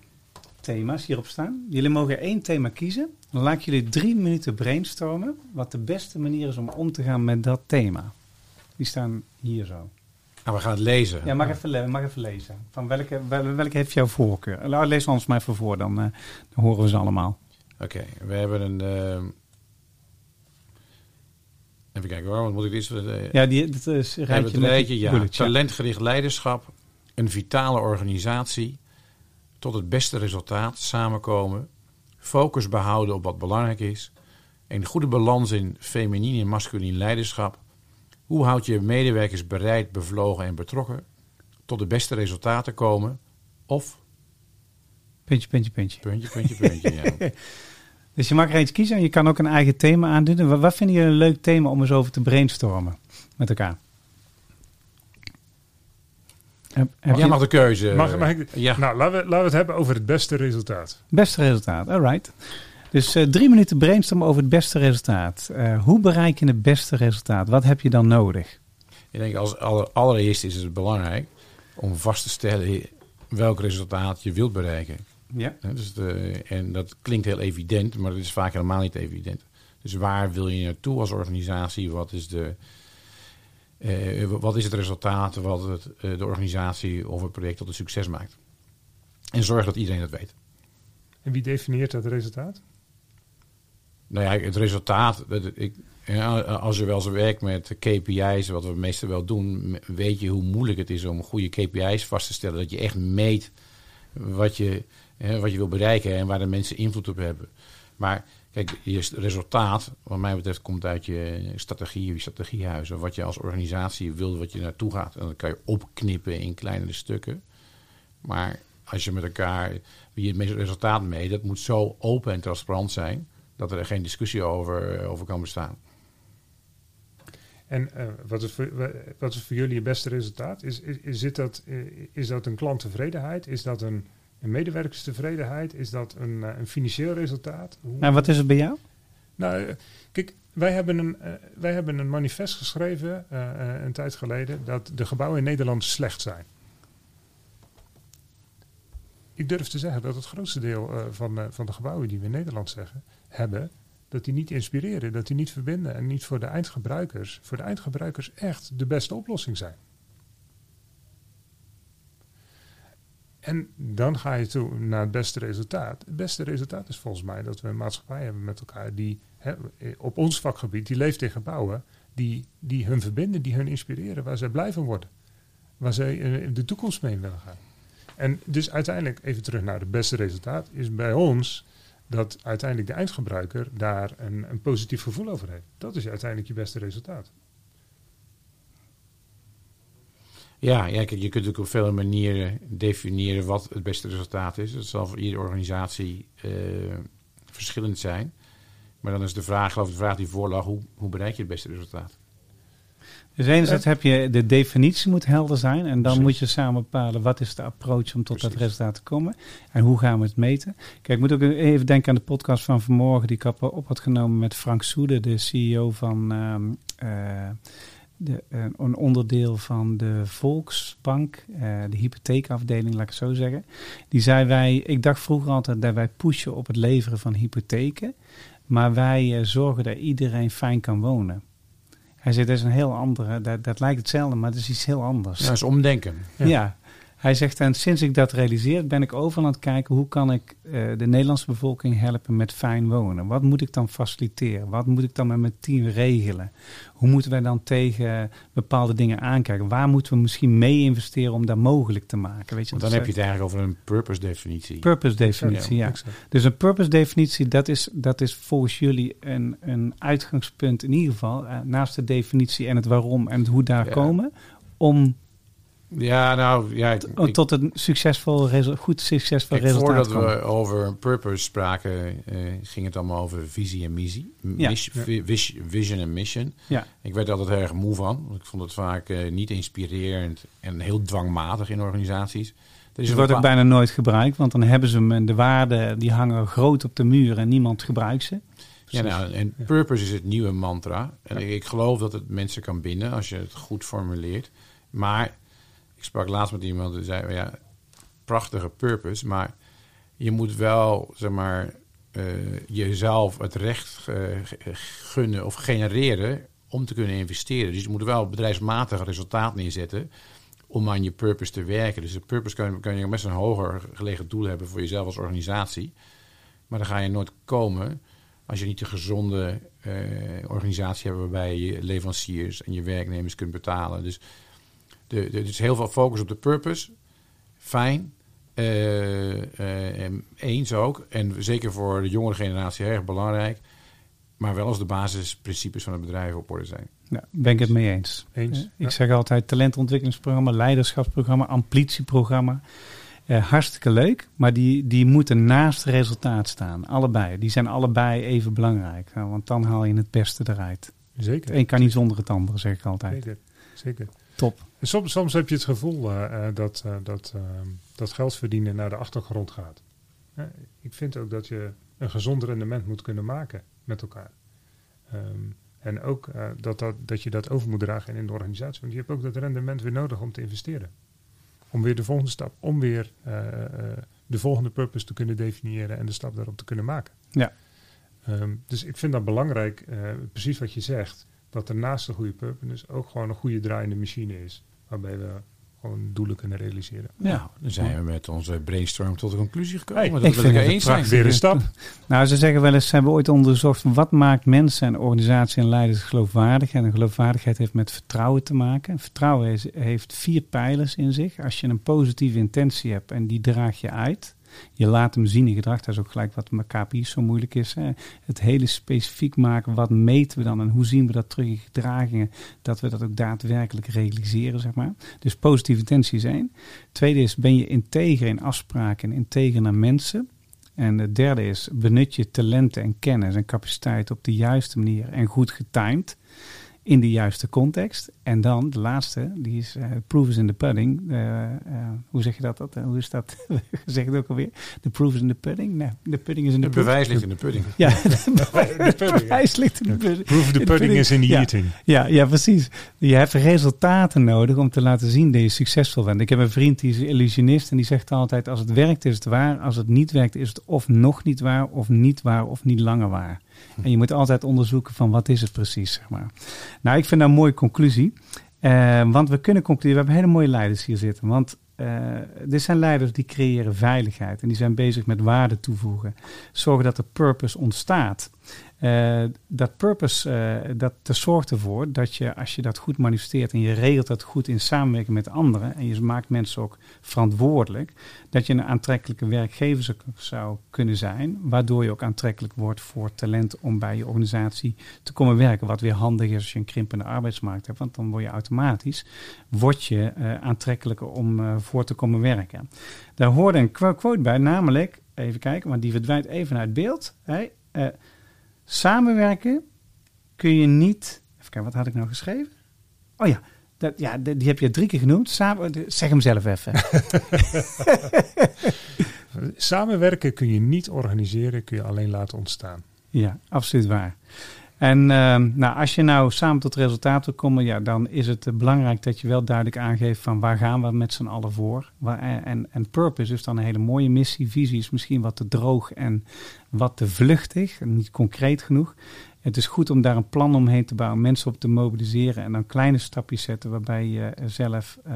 thema's hierop staan. Jullie mogen één thema kiezen. Dan laat ik jullie drie minuten brainstormen. Wat de beste manier is om om te gaan met dat thema. Die staan hier zo. Nou, we gaan het lezen. Ja, mag even, mag even lezen. Van welke, welke heeft jouw voorkeur? Laat lees ons maar even voor, dan, uh, dan horen we ze allemaal. Oké, we hebben een. Uh... Even kijken wat moet ik dit? Uh, ja, die, dat is een rijtje. Een rijtje ja. Talentgericht leiderschap, een vitale organisatie, tot het beste resultaat samenkomen, focus behouden op wat belangrijk is, een goede balans in feminien en masculien leiderschap, hoe houd je medewerkers bereid, bevlogen en betrokken tot de beste resultaten komen? Of. Puntje, puntje, puntje. Puntje, puntje, puntje, ja. Dus je mag er eens kiezen en je kan ook een eigen thema aandoen. Wat, wat vinden jullie een leuk thema om eens over te brainstormen met elkaar? Heb, heb Jij mag de keuze. Mag, mag ik, ja. Nou, laten we, laten we het hebben over het beste resultaat. Beste resultaat, alright. Dus uh, drie minuten brainstormen over het beste resultaat. Uh, hoe bereik je het beste resultaat? Wat heb je dan nodig? Ik denk als aller, allereerst is het belangrijk om vast te stellen welk resultaat je wilt bereiken. Ja. dus de, en dat klinkt heel evident, maar dat is vaak helemaal niet evident. Dus waar wil je naartoe als organisatie? Wat is, de, uh, wat is het resultaat wat het, de organisatie of het project tot een succes maakt? En zorg dat iedereen dat weet. En wie definieert dat resultaat? Nou ja, het resultaat. Ik, als je wel eens werkt met KPI's, wat we meestal wel doen, weet je hoe moeilijk het is om goede KPI's vast te stellen. Dat je echt meet wat je, wat je wil bereiken en waar de mensen invloed op hebben. Maar kijk, je resultaat, wat mij betreft, komt uit je strategie, je strategiehuis. Of wat je als organisatie wil, wat je naartoe gaat. En dan kan je opknippen in kleinere stukken. Maar als je met elkaar, wie het meeste resultaat mee, dat moet zo open en transparant zijn dat er geen discussie over, eh, over kan bestaan. En uh, wat, is voor, wat is voor jullie het beste resultaat? Is, is, is, dat, eh, is dat een klanttevredenheid? Is dat een, een medewerkerstevredenheid? Is dat een, een financieel resultaat? Hoe... Nou, wat is het bij jou? Nou, kijk, wij hebben een, uh, wij hebben een manifest geschreven uh, een tijd geleden dat de gebouwen in Nederland slecht zijn ik durf te zeggen dat het grootste deel van, van de gebouwen die we in Nederland zeggen, hebben, dat die niet inspireren, dat die niet verbinden en niet voor de eindgebruikers, voor de eindgebruikers echt de beste oplossing zijn. En dan ga je toe naar het beste resultaat. Het beste resultaat is volgens mij dat we een maatschappij hebben met elkaar die op ons vakgebied, die leeft in gebouwen, die, die hun verbinden, die hun inspireren, waar zij blij van worden. Waar zij in de toekomst mee willen gaan. En dus uiteindelijk, even terug naar het beste resultaat, is bij ons dat uiteindelijk de eindgebruiker daar een, een positief gevoel over heeft. Dat is uiteindelijk je beste resultaat. Ja, ja kijk, je kunt natuurlijk op vele manieren definiëren wat het beste resultaat is. Dat zal voor iedere organisatie uh, verschillend zijn. Maar dan is de vraag, geloof ik, de vraag die voorlag, hoe, hoe bereik je het beste resultaat? Dus enerzijds heb je de definitie moet helder zijn. En dan moet je samen bepalen wat is de approach om tot dat resultaat te komen. En hoe gaan we het meten. Kijk, ik moet ook even denken aan de podcast van vanmorgen die ik op had genomen met Frank Soede, de CEO van ehm, eh, de, uh, een onderdeel van de Volksbank, uh, de hypotheekafdeling, laat ik het zo zeggen. Die zei wij, ik dacht vroeger altijd dat wij pushen op het leveren van hypotheken. Maar wij zorgen dat iedereen fijn kan wonen. Hij zegt, dat is een heel andere, dat, dat lijkt hetzelfde, maar het is iets heel anders. Ja, dat is omdenken. Ja. Hij zegt, en sinds ik dat realiseer, ben ik overal aan het kijken hoe kan ik uh, de Nederlandse bevolking helpen met fijn wonen. Wat moet ik dan faciliteren? Wat moet ik dan met mijn team regelen? Hoe moeten wij dan tegen bepaalde dingen aankijken? Waar moeten we misschien mee investeren om dat mogelijk te maken? Weet je, Want dan heb je het eigenlijk over een purpose definitie. Purpose definitie, ja. Dus een purpose definitie, dat is, dat is volgens jullie een, een uitgangspunt in ieder geval. Uh, naast de definitie en het waarom en het hoe daar komen om ja, nou, ja, ik, tot een succesvol goed succesvol ik, resultaat Voordat we over purpose spraken, uh, ging het allemaal over visie en missie. Ja. Vision en mission. Ja. Ik werd altijd erg moe van. Ik vond het vaak uh, niet inspirerend en heel dwangmatig in organisaties. Dus het wordt ook bijna nooit gebruikt, want dan hebben ze hem en de waarden die hangen groot op de muur en niemand gebruikt ze. Ja, nou, en purpose is het nieuwe mantra. En ik geloof dat het mensen kan binden als je het goed formuleert. Maar ik sprak laatst met iemand die zei, ja, prachtige purpose, maar je moet wel, zeg maar, uh, jezelf het recht uh, gunnen of genereren om te kunnen investeren. Dus je moet wel bedrijfsmatig resultaat neerzetten om aan je purpose te werken. Dus de purpose kan, kan je best een hoger gelegen doel hebben voor jezelf als organisatie. Maar dan ga je nooit komen als je niet een gezonde uh, organisatie hebt waarbij je leveranciers en je werknemers kunt betalen. Dus de, de, dus heel veel focus op de purpose. Fijn. Uh, eens ook. En zeker voor de jongere generatie erg belangrijk. Maar wel als de basisprincipes van het bedrijf op orde zijn. Ja, ben ik het mee eens. eens ik zeg altijd talentontwikkelingsprogramma, leiderschapsprogramma, amplitieprogramma. Uh, hartstikke leuk, maar die, die moeten naast het resultaat staan. Allebei. Die zijn allebei even belangrijk. want dan haal je het beste eruit. Zeker. Een kan niet zonder het andere, zeg ik altijd. Zeker. Zeker. Top. soms, soms heb je het gevoel uh, dat, uh, dat, dat geld verdienen naar de achtergrond gaat. ik vind ook dat je een gezond rendement moet kunnen maken met elkaar. Um, en ook dat, dat, dat je dat over moet dragen in de organisatie. Want je hebt ook dat rendement weer nodig om te investeren. Om weer de volgende stap, om weer de volgende purpose te kunnen definiëren en de stap daarop te kunnen maken. Ja. Um, dus ik vind dat belangrijk, precies wat je zegt dat er naast de goede purpose dus ook gewoon een goede draaiende machine is. Waarbij we gewoon doelen kunnen realiseren. Ja, dan zijn we met onze brainstorm tot de conclusie gekomen. Hey, dat ik vind het eens zijn. Weer een stap. Nou, ze zeggen wel eens, ze hebben ooit onderzocht wat maakt mensen en organisatie en leiders geloofwaardig. En geloofwaardigheid heeft met vertrouwen te maken. Vertrouwen is, heeft vier pijlers in zich. Als je een positieve intentie hebt en die draag je uit, je laat hem zien in gedrag. Dat is ook gelijk wat met KPI's zo moeilijk is. Hè. Het hele specifiek maken. Wat meten we dan en hoe zien we dat terug in gedragingen? Dat we dat ook daadwerkelijk realiseren, zeg maar. Dus positieve intentie één. Tweede is, ben je integer in afspraken en integer naar mensen? En de derde is, benut je talenten en kennis en capaciteit op de juiste manier en goed getimed in de juiste context. En dan de laatste, die is uh, proof is in the pudding. Uh, uh, hoe zeg je dat? dat hoe is dat? zeg het ook alweer. De proof is in the pudding. Nee, de pudding is in de Het bewijs ligt in de pudding. Ja, de bewijs ligt in de pudding. Proof of the pudding is in the eating. Ja, ja, precies. Je hebt resultaten nodig om te laten zien dat je succesvol bent. Ik heb een vriend die is illusionist en die zegt altijd... als het werkt is het waar, als het niet werkt is het of nog niet waar... of niet waar of niet langer waar. En je moet altijd onderzoeken van wat is het precies, zeg maar. Nou, ik vind dat een mooie conclusie. Uh, want we kunnen concluderen, we hebben hele mooie leiders hier zitten. Want uh, dit zijn leiders die creëren veiligheid en die zijn bezig met waarde toevoegen. Zorgen dat er purpose ontstaat. Uh, dat purpose, uh, dat, dat zorgt ervoor dat je, als je dat goed manifesteert en je regelt dat goed in samenwerking met anderen en je maakt mensen ook verantwoordelijk, dat je een aantrekkelijke werkgever zou kunnen zijn, waardoor je ook aantrekkelijk wordt voor talent om bij je organisatie te komen werken. Wat weer handig is als je een krimpende arbeidsmarkt hebt, want dan word je automatisch word je, uh, aantrekkelijker om voor te komen werken. Daar hoorde een quote bij, namelijk, even kijken, want die verdwijnt even uit beeld. Hey, Samenwerken kun je niet. Even kijken, wat had ik nou geschreven? Oh ja, dat, ja die heb je drie keer genoemd. Samen, zeg hem zelf even. Samenwerken kun je niet organiseren, kun je alleen laten ontstaan. Ja, absoluut waar. En ehm, nou, als je nou samen tot resultaten komt, ja, dan is het belangrijk dat je wel duidelijk aangeeft van waar gaan we met z'n allen voor. Waar, en, en purpose is dan een hele mooie missie. Visie is misschien wat te droog en wat te vluchtig, niet concreet genoeg. Het is goed om daar een plan omheen te bouwen, mensen op te mobiliseren en dan kleine stapjes zetten waarbij je zelf uh,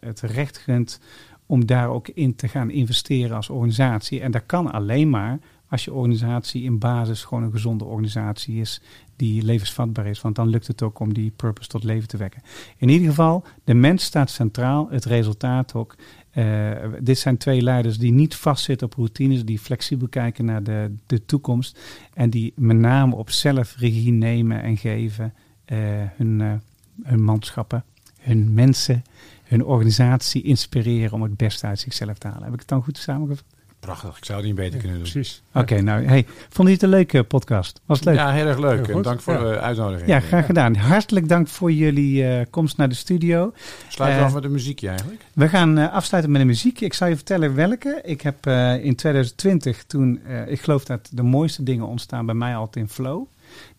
het recht gunt om daar ook in te gaan investeren als organisatie. En dat kan alleen maar als je organisatie in basis gewoon een gezonde organisatie is die levensvatbaar is. Want dan lukt het ook om die purpose tot leven te wekken. In ieder geval, de mens staat centraal, het resultaat ook. Uh, dit zijn twee leiders die niet vastzitten op routines, die flexibel kijken naar de, de toekomst en die met name op zelf regie nemen en geven uh, hun, uh, hun manschappen hun mensen, hun organisatie inspireren om het beste uit zichzelf te halen. Heb ik het dan goed samengevat? Prachtig, ik zou het niet beter kunnen doen. Precies. Oké, nou, hey, vond je het een leuke podcast? Was het leuk? Ja, heel erg leuk. en dank voor de uitnodiging. Ja, graag gedaan. Hartelijk dank voor jullie uh, komst naar de studio. Sluiten we uh, af met een muziekje eigenlijk? We gaan uh, afsluiten met een muziekje. Ik zal je vertellen welke. Ik heb in 2020 toen, ik geloof dat de mooiste dingen ontstaan bij mij altijd in flow.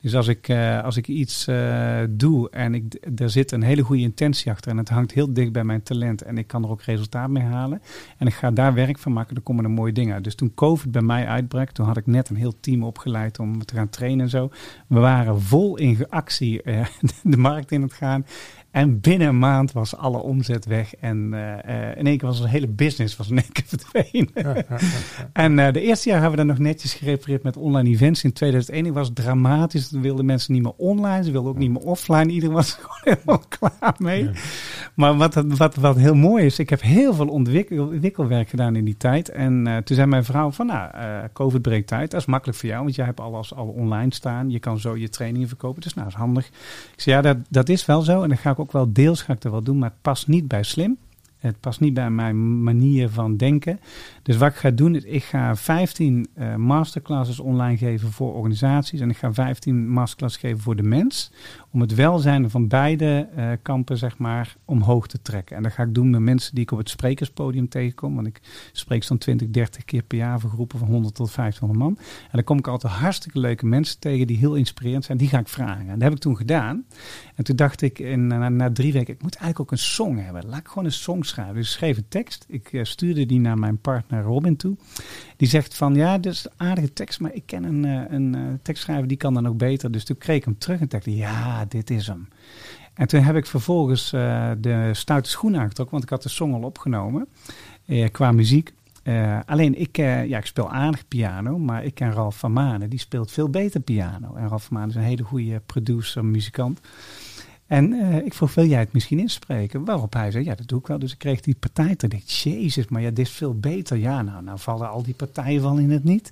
Dus als ik, uh, als ik iets uh, doe en ik, er zit een hele goede intentie achter en het hangt heel dicht bij mijn talent en ik kan er ook resultaat mee halen en ik ga daar werk van maken, dan komen er mooie dingen uit. Dus toen COVID bij mij uitbrak, toen had ik net een heel team opgeleid om te gaan trainen en zo. We waren vol in actie uh, de markt in het gaan. En binnen een maand was alle omzet weg. En uh, in één keer was een hele business was in één keer verdwenen. en uh, de eerste jaar hebben we dat nog netjes gerepareerd met online events. In 2001 was het dramatisch. Toen wilden mensen niet meer online. Ze wilden ook niet meer offline. Iedereen was er gewoon helemaal klaar mee. Maar wat, wat, wat heel mooi is, ik heb heel veel ontwikkelwerk gedaan in die tijd. En uh, toen zei mijn vrouw van, nou, COVID breekt uit. Dat is makkelijk voor jou, want jij hebt alles al online staan. Je kan zo je trainingen verkopen. Dus nou, dat is handig. Ik zei, ja, dat, dat is wel zo. En dan ga ik ook wel deels ga ik er wel doen, maar het past niet bij slim. Het past niet bij mijn manier van denken. Dus wat ik ga doen is, ik ga 15 uh, masterclasses online geven voor organisaties. En ik ga 15 masterclasses geven voor de mens. Om het welzijn van beide uh, kampen, zeg maar, omhoog te trekken. En dat ga ik doen met mensen die ik op het sprekerspodium tegenkom. Want ik spreek zo'n 20, 30 keer per jaar voor groepen van 100 tot 500 man. En dan kom ik altijd hartstikke leuke mensen tegen die heel inspirerend zijn. Die ga ik vragen. En dat heb ik toen gedaan. En toen dacht ik in, na, drie weken, ik moet eigenlijk ook een song hebben. Laat ik gewoon een song schrijven. Dus ik schreef een tekst. Ik uh, stuurde die naar mijn partner Robin toe. Die zegt van, ja, dat is aardige tekst, maar ik ken een, uh, een uh, tekstschrijver, die kan dan ook beter. Dus toen kreeg ik hem terug en dacht ja, dit is hem. En toen heb ik vervolgens de stoute schoen aangetrokken, want ik had de song al opgenomen qua muziek. Alleen ik, ja, ik speel aardig piano, maar ik ken Ralf van Manen. Die speelt veel beter piano. En Ralf van Manen is een hele goede producer, muzikant. En uh, ik vroeg, wil jij het misschien inspreken? Waarop hij zei, ja, dat doe ik wel. Dus ik kreeg die partij denk jezus, maar ja, dit is veel beter. Ja, nou, nou vallen al die partijen wel in het niet.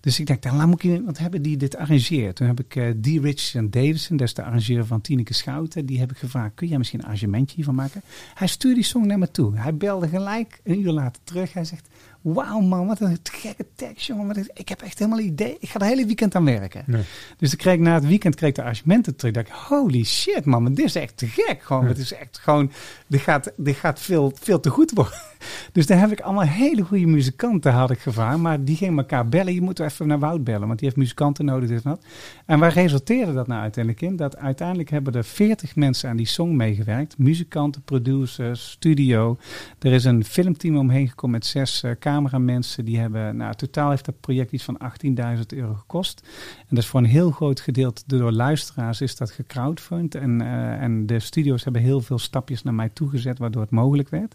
Dus ik dacht, dan laat moet ik iemand hebben die dit arrangeert. Toen heb ik uh, D. Richardson Davison, dat is de arrangeur van Tineke Schouten. Die heb ik gevraagd, kun jij misschien een arrangementje hiervan maken? Hij stuurde die song naar me toe. Hij belde gelijk een uur later terug. Hij zegt, wauw man, wat een gekke tekst, jongen. Ik heb echt helemaal idee. Ik ga er hele weekend aan werken. Nee. Dus ik kreeg na het weekend kreeg ik de arrangementen terug. Ik dacht, holy shit man, maar dit is echt te gek. Gewoon, Het is echt gewoon, dit gaat, dit gaat veel, veel te goed worden. Dus daar heb ik allemaal hele goede muzikanten had ik gevraagd. Maar die gingen elkaar bellen. Je moet even naar Wout bellen, want die heeft muzikanten nodig. Dit en, dat. En waar resulteerde dat nou uiteindelijk in? Dat uiteindelijk hebben er 40 mensen aan die song meegewerkt. Muzikanten, producers, studio. Er is een filmteam omheen gekomen met zes uh, cameramensen. Die hebben, nou, totaal heeft dat project iets van 18.000 euro gekost. En dat is voor een heel groot gedeelte door luisteraars is dat gecrowdfund. En, uh, en de studio's hebben heel veel stapjes naar mij toegezet, waardoor het mogelijk werd.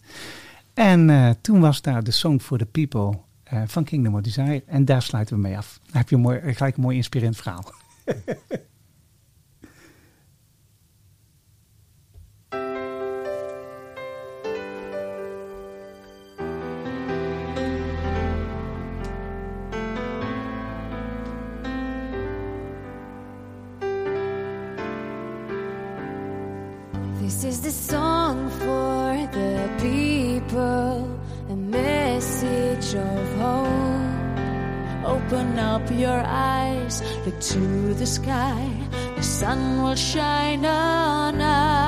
En uh, toen was daar de Song for the People van Kingdom of Desire. En daar sluiten we mee af. Dan heb je een mooi, gelijk een mooi inspirerend verhaal. This is the song for the people, a message of. Open up your eyes, look to the sky, the sun will shine on us.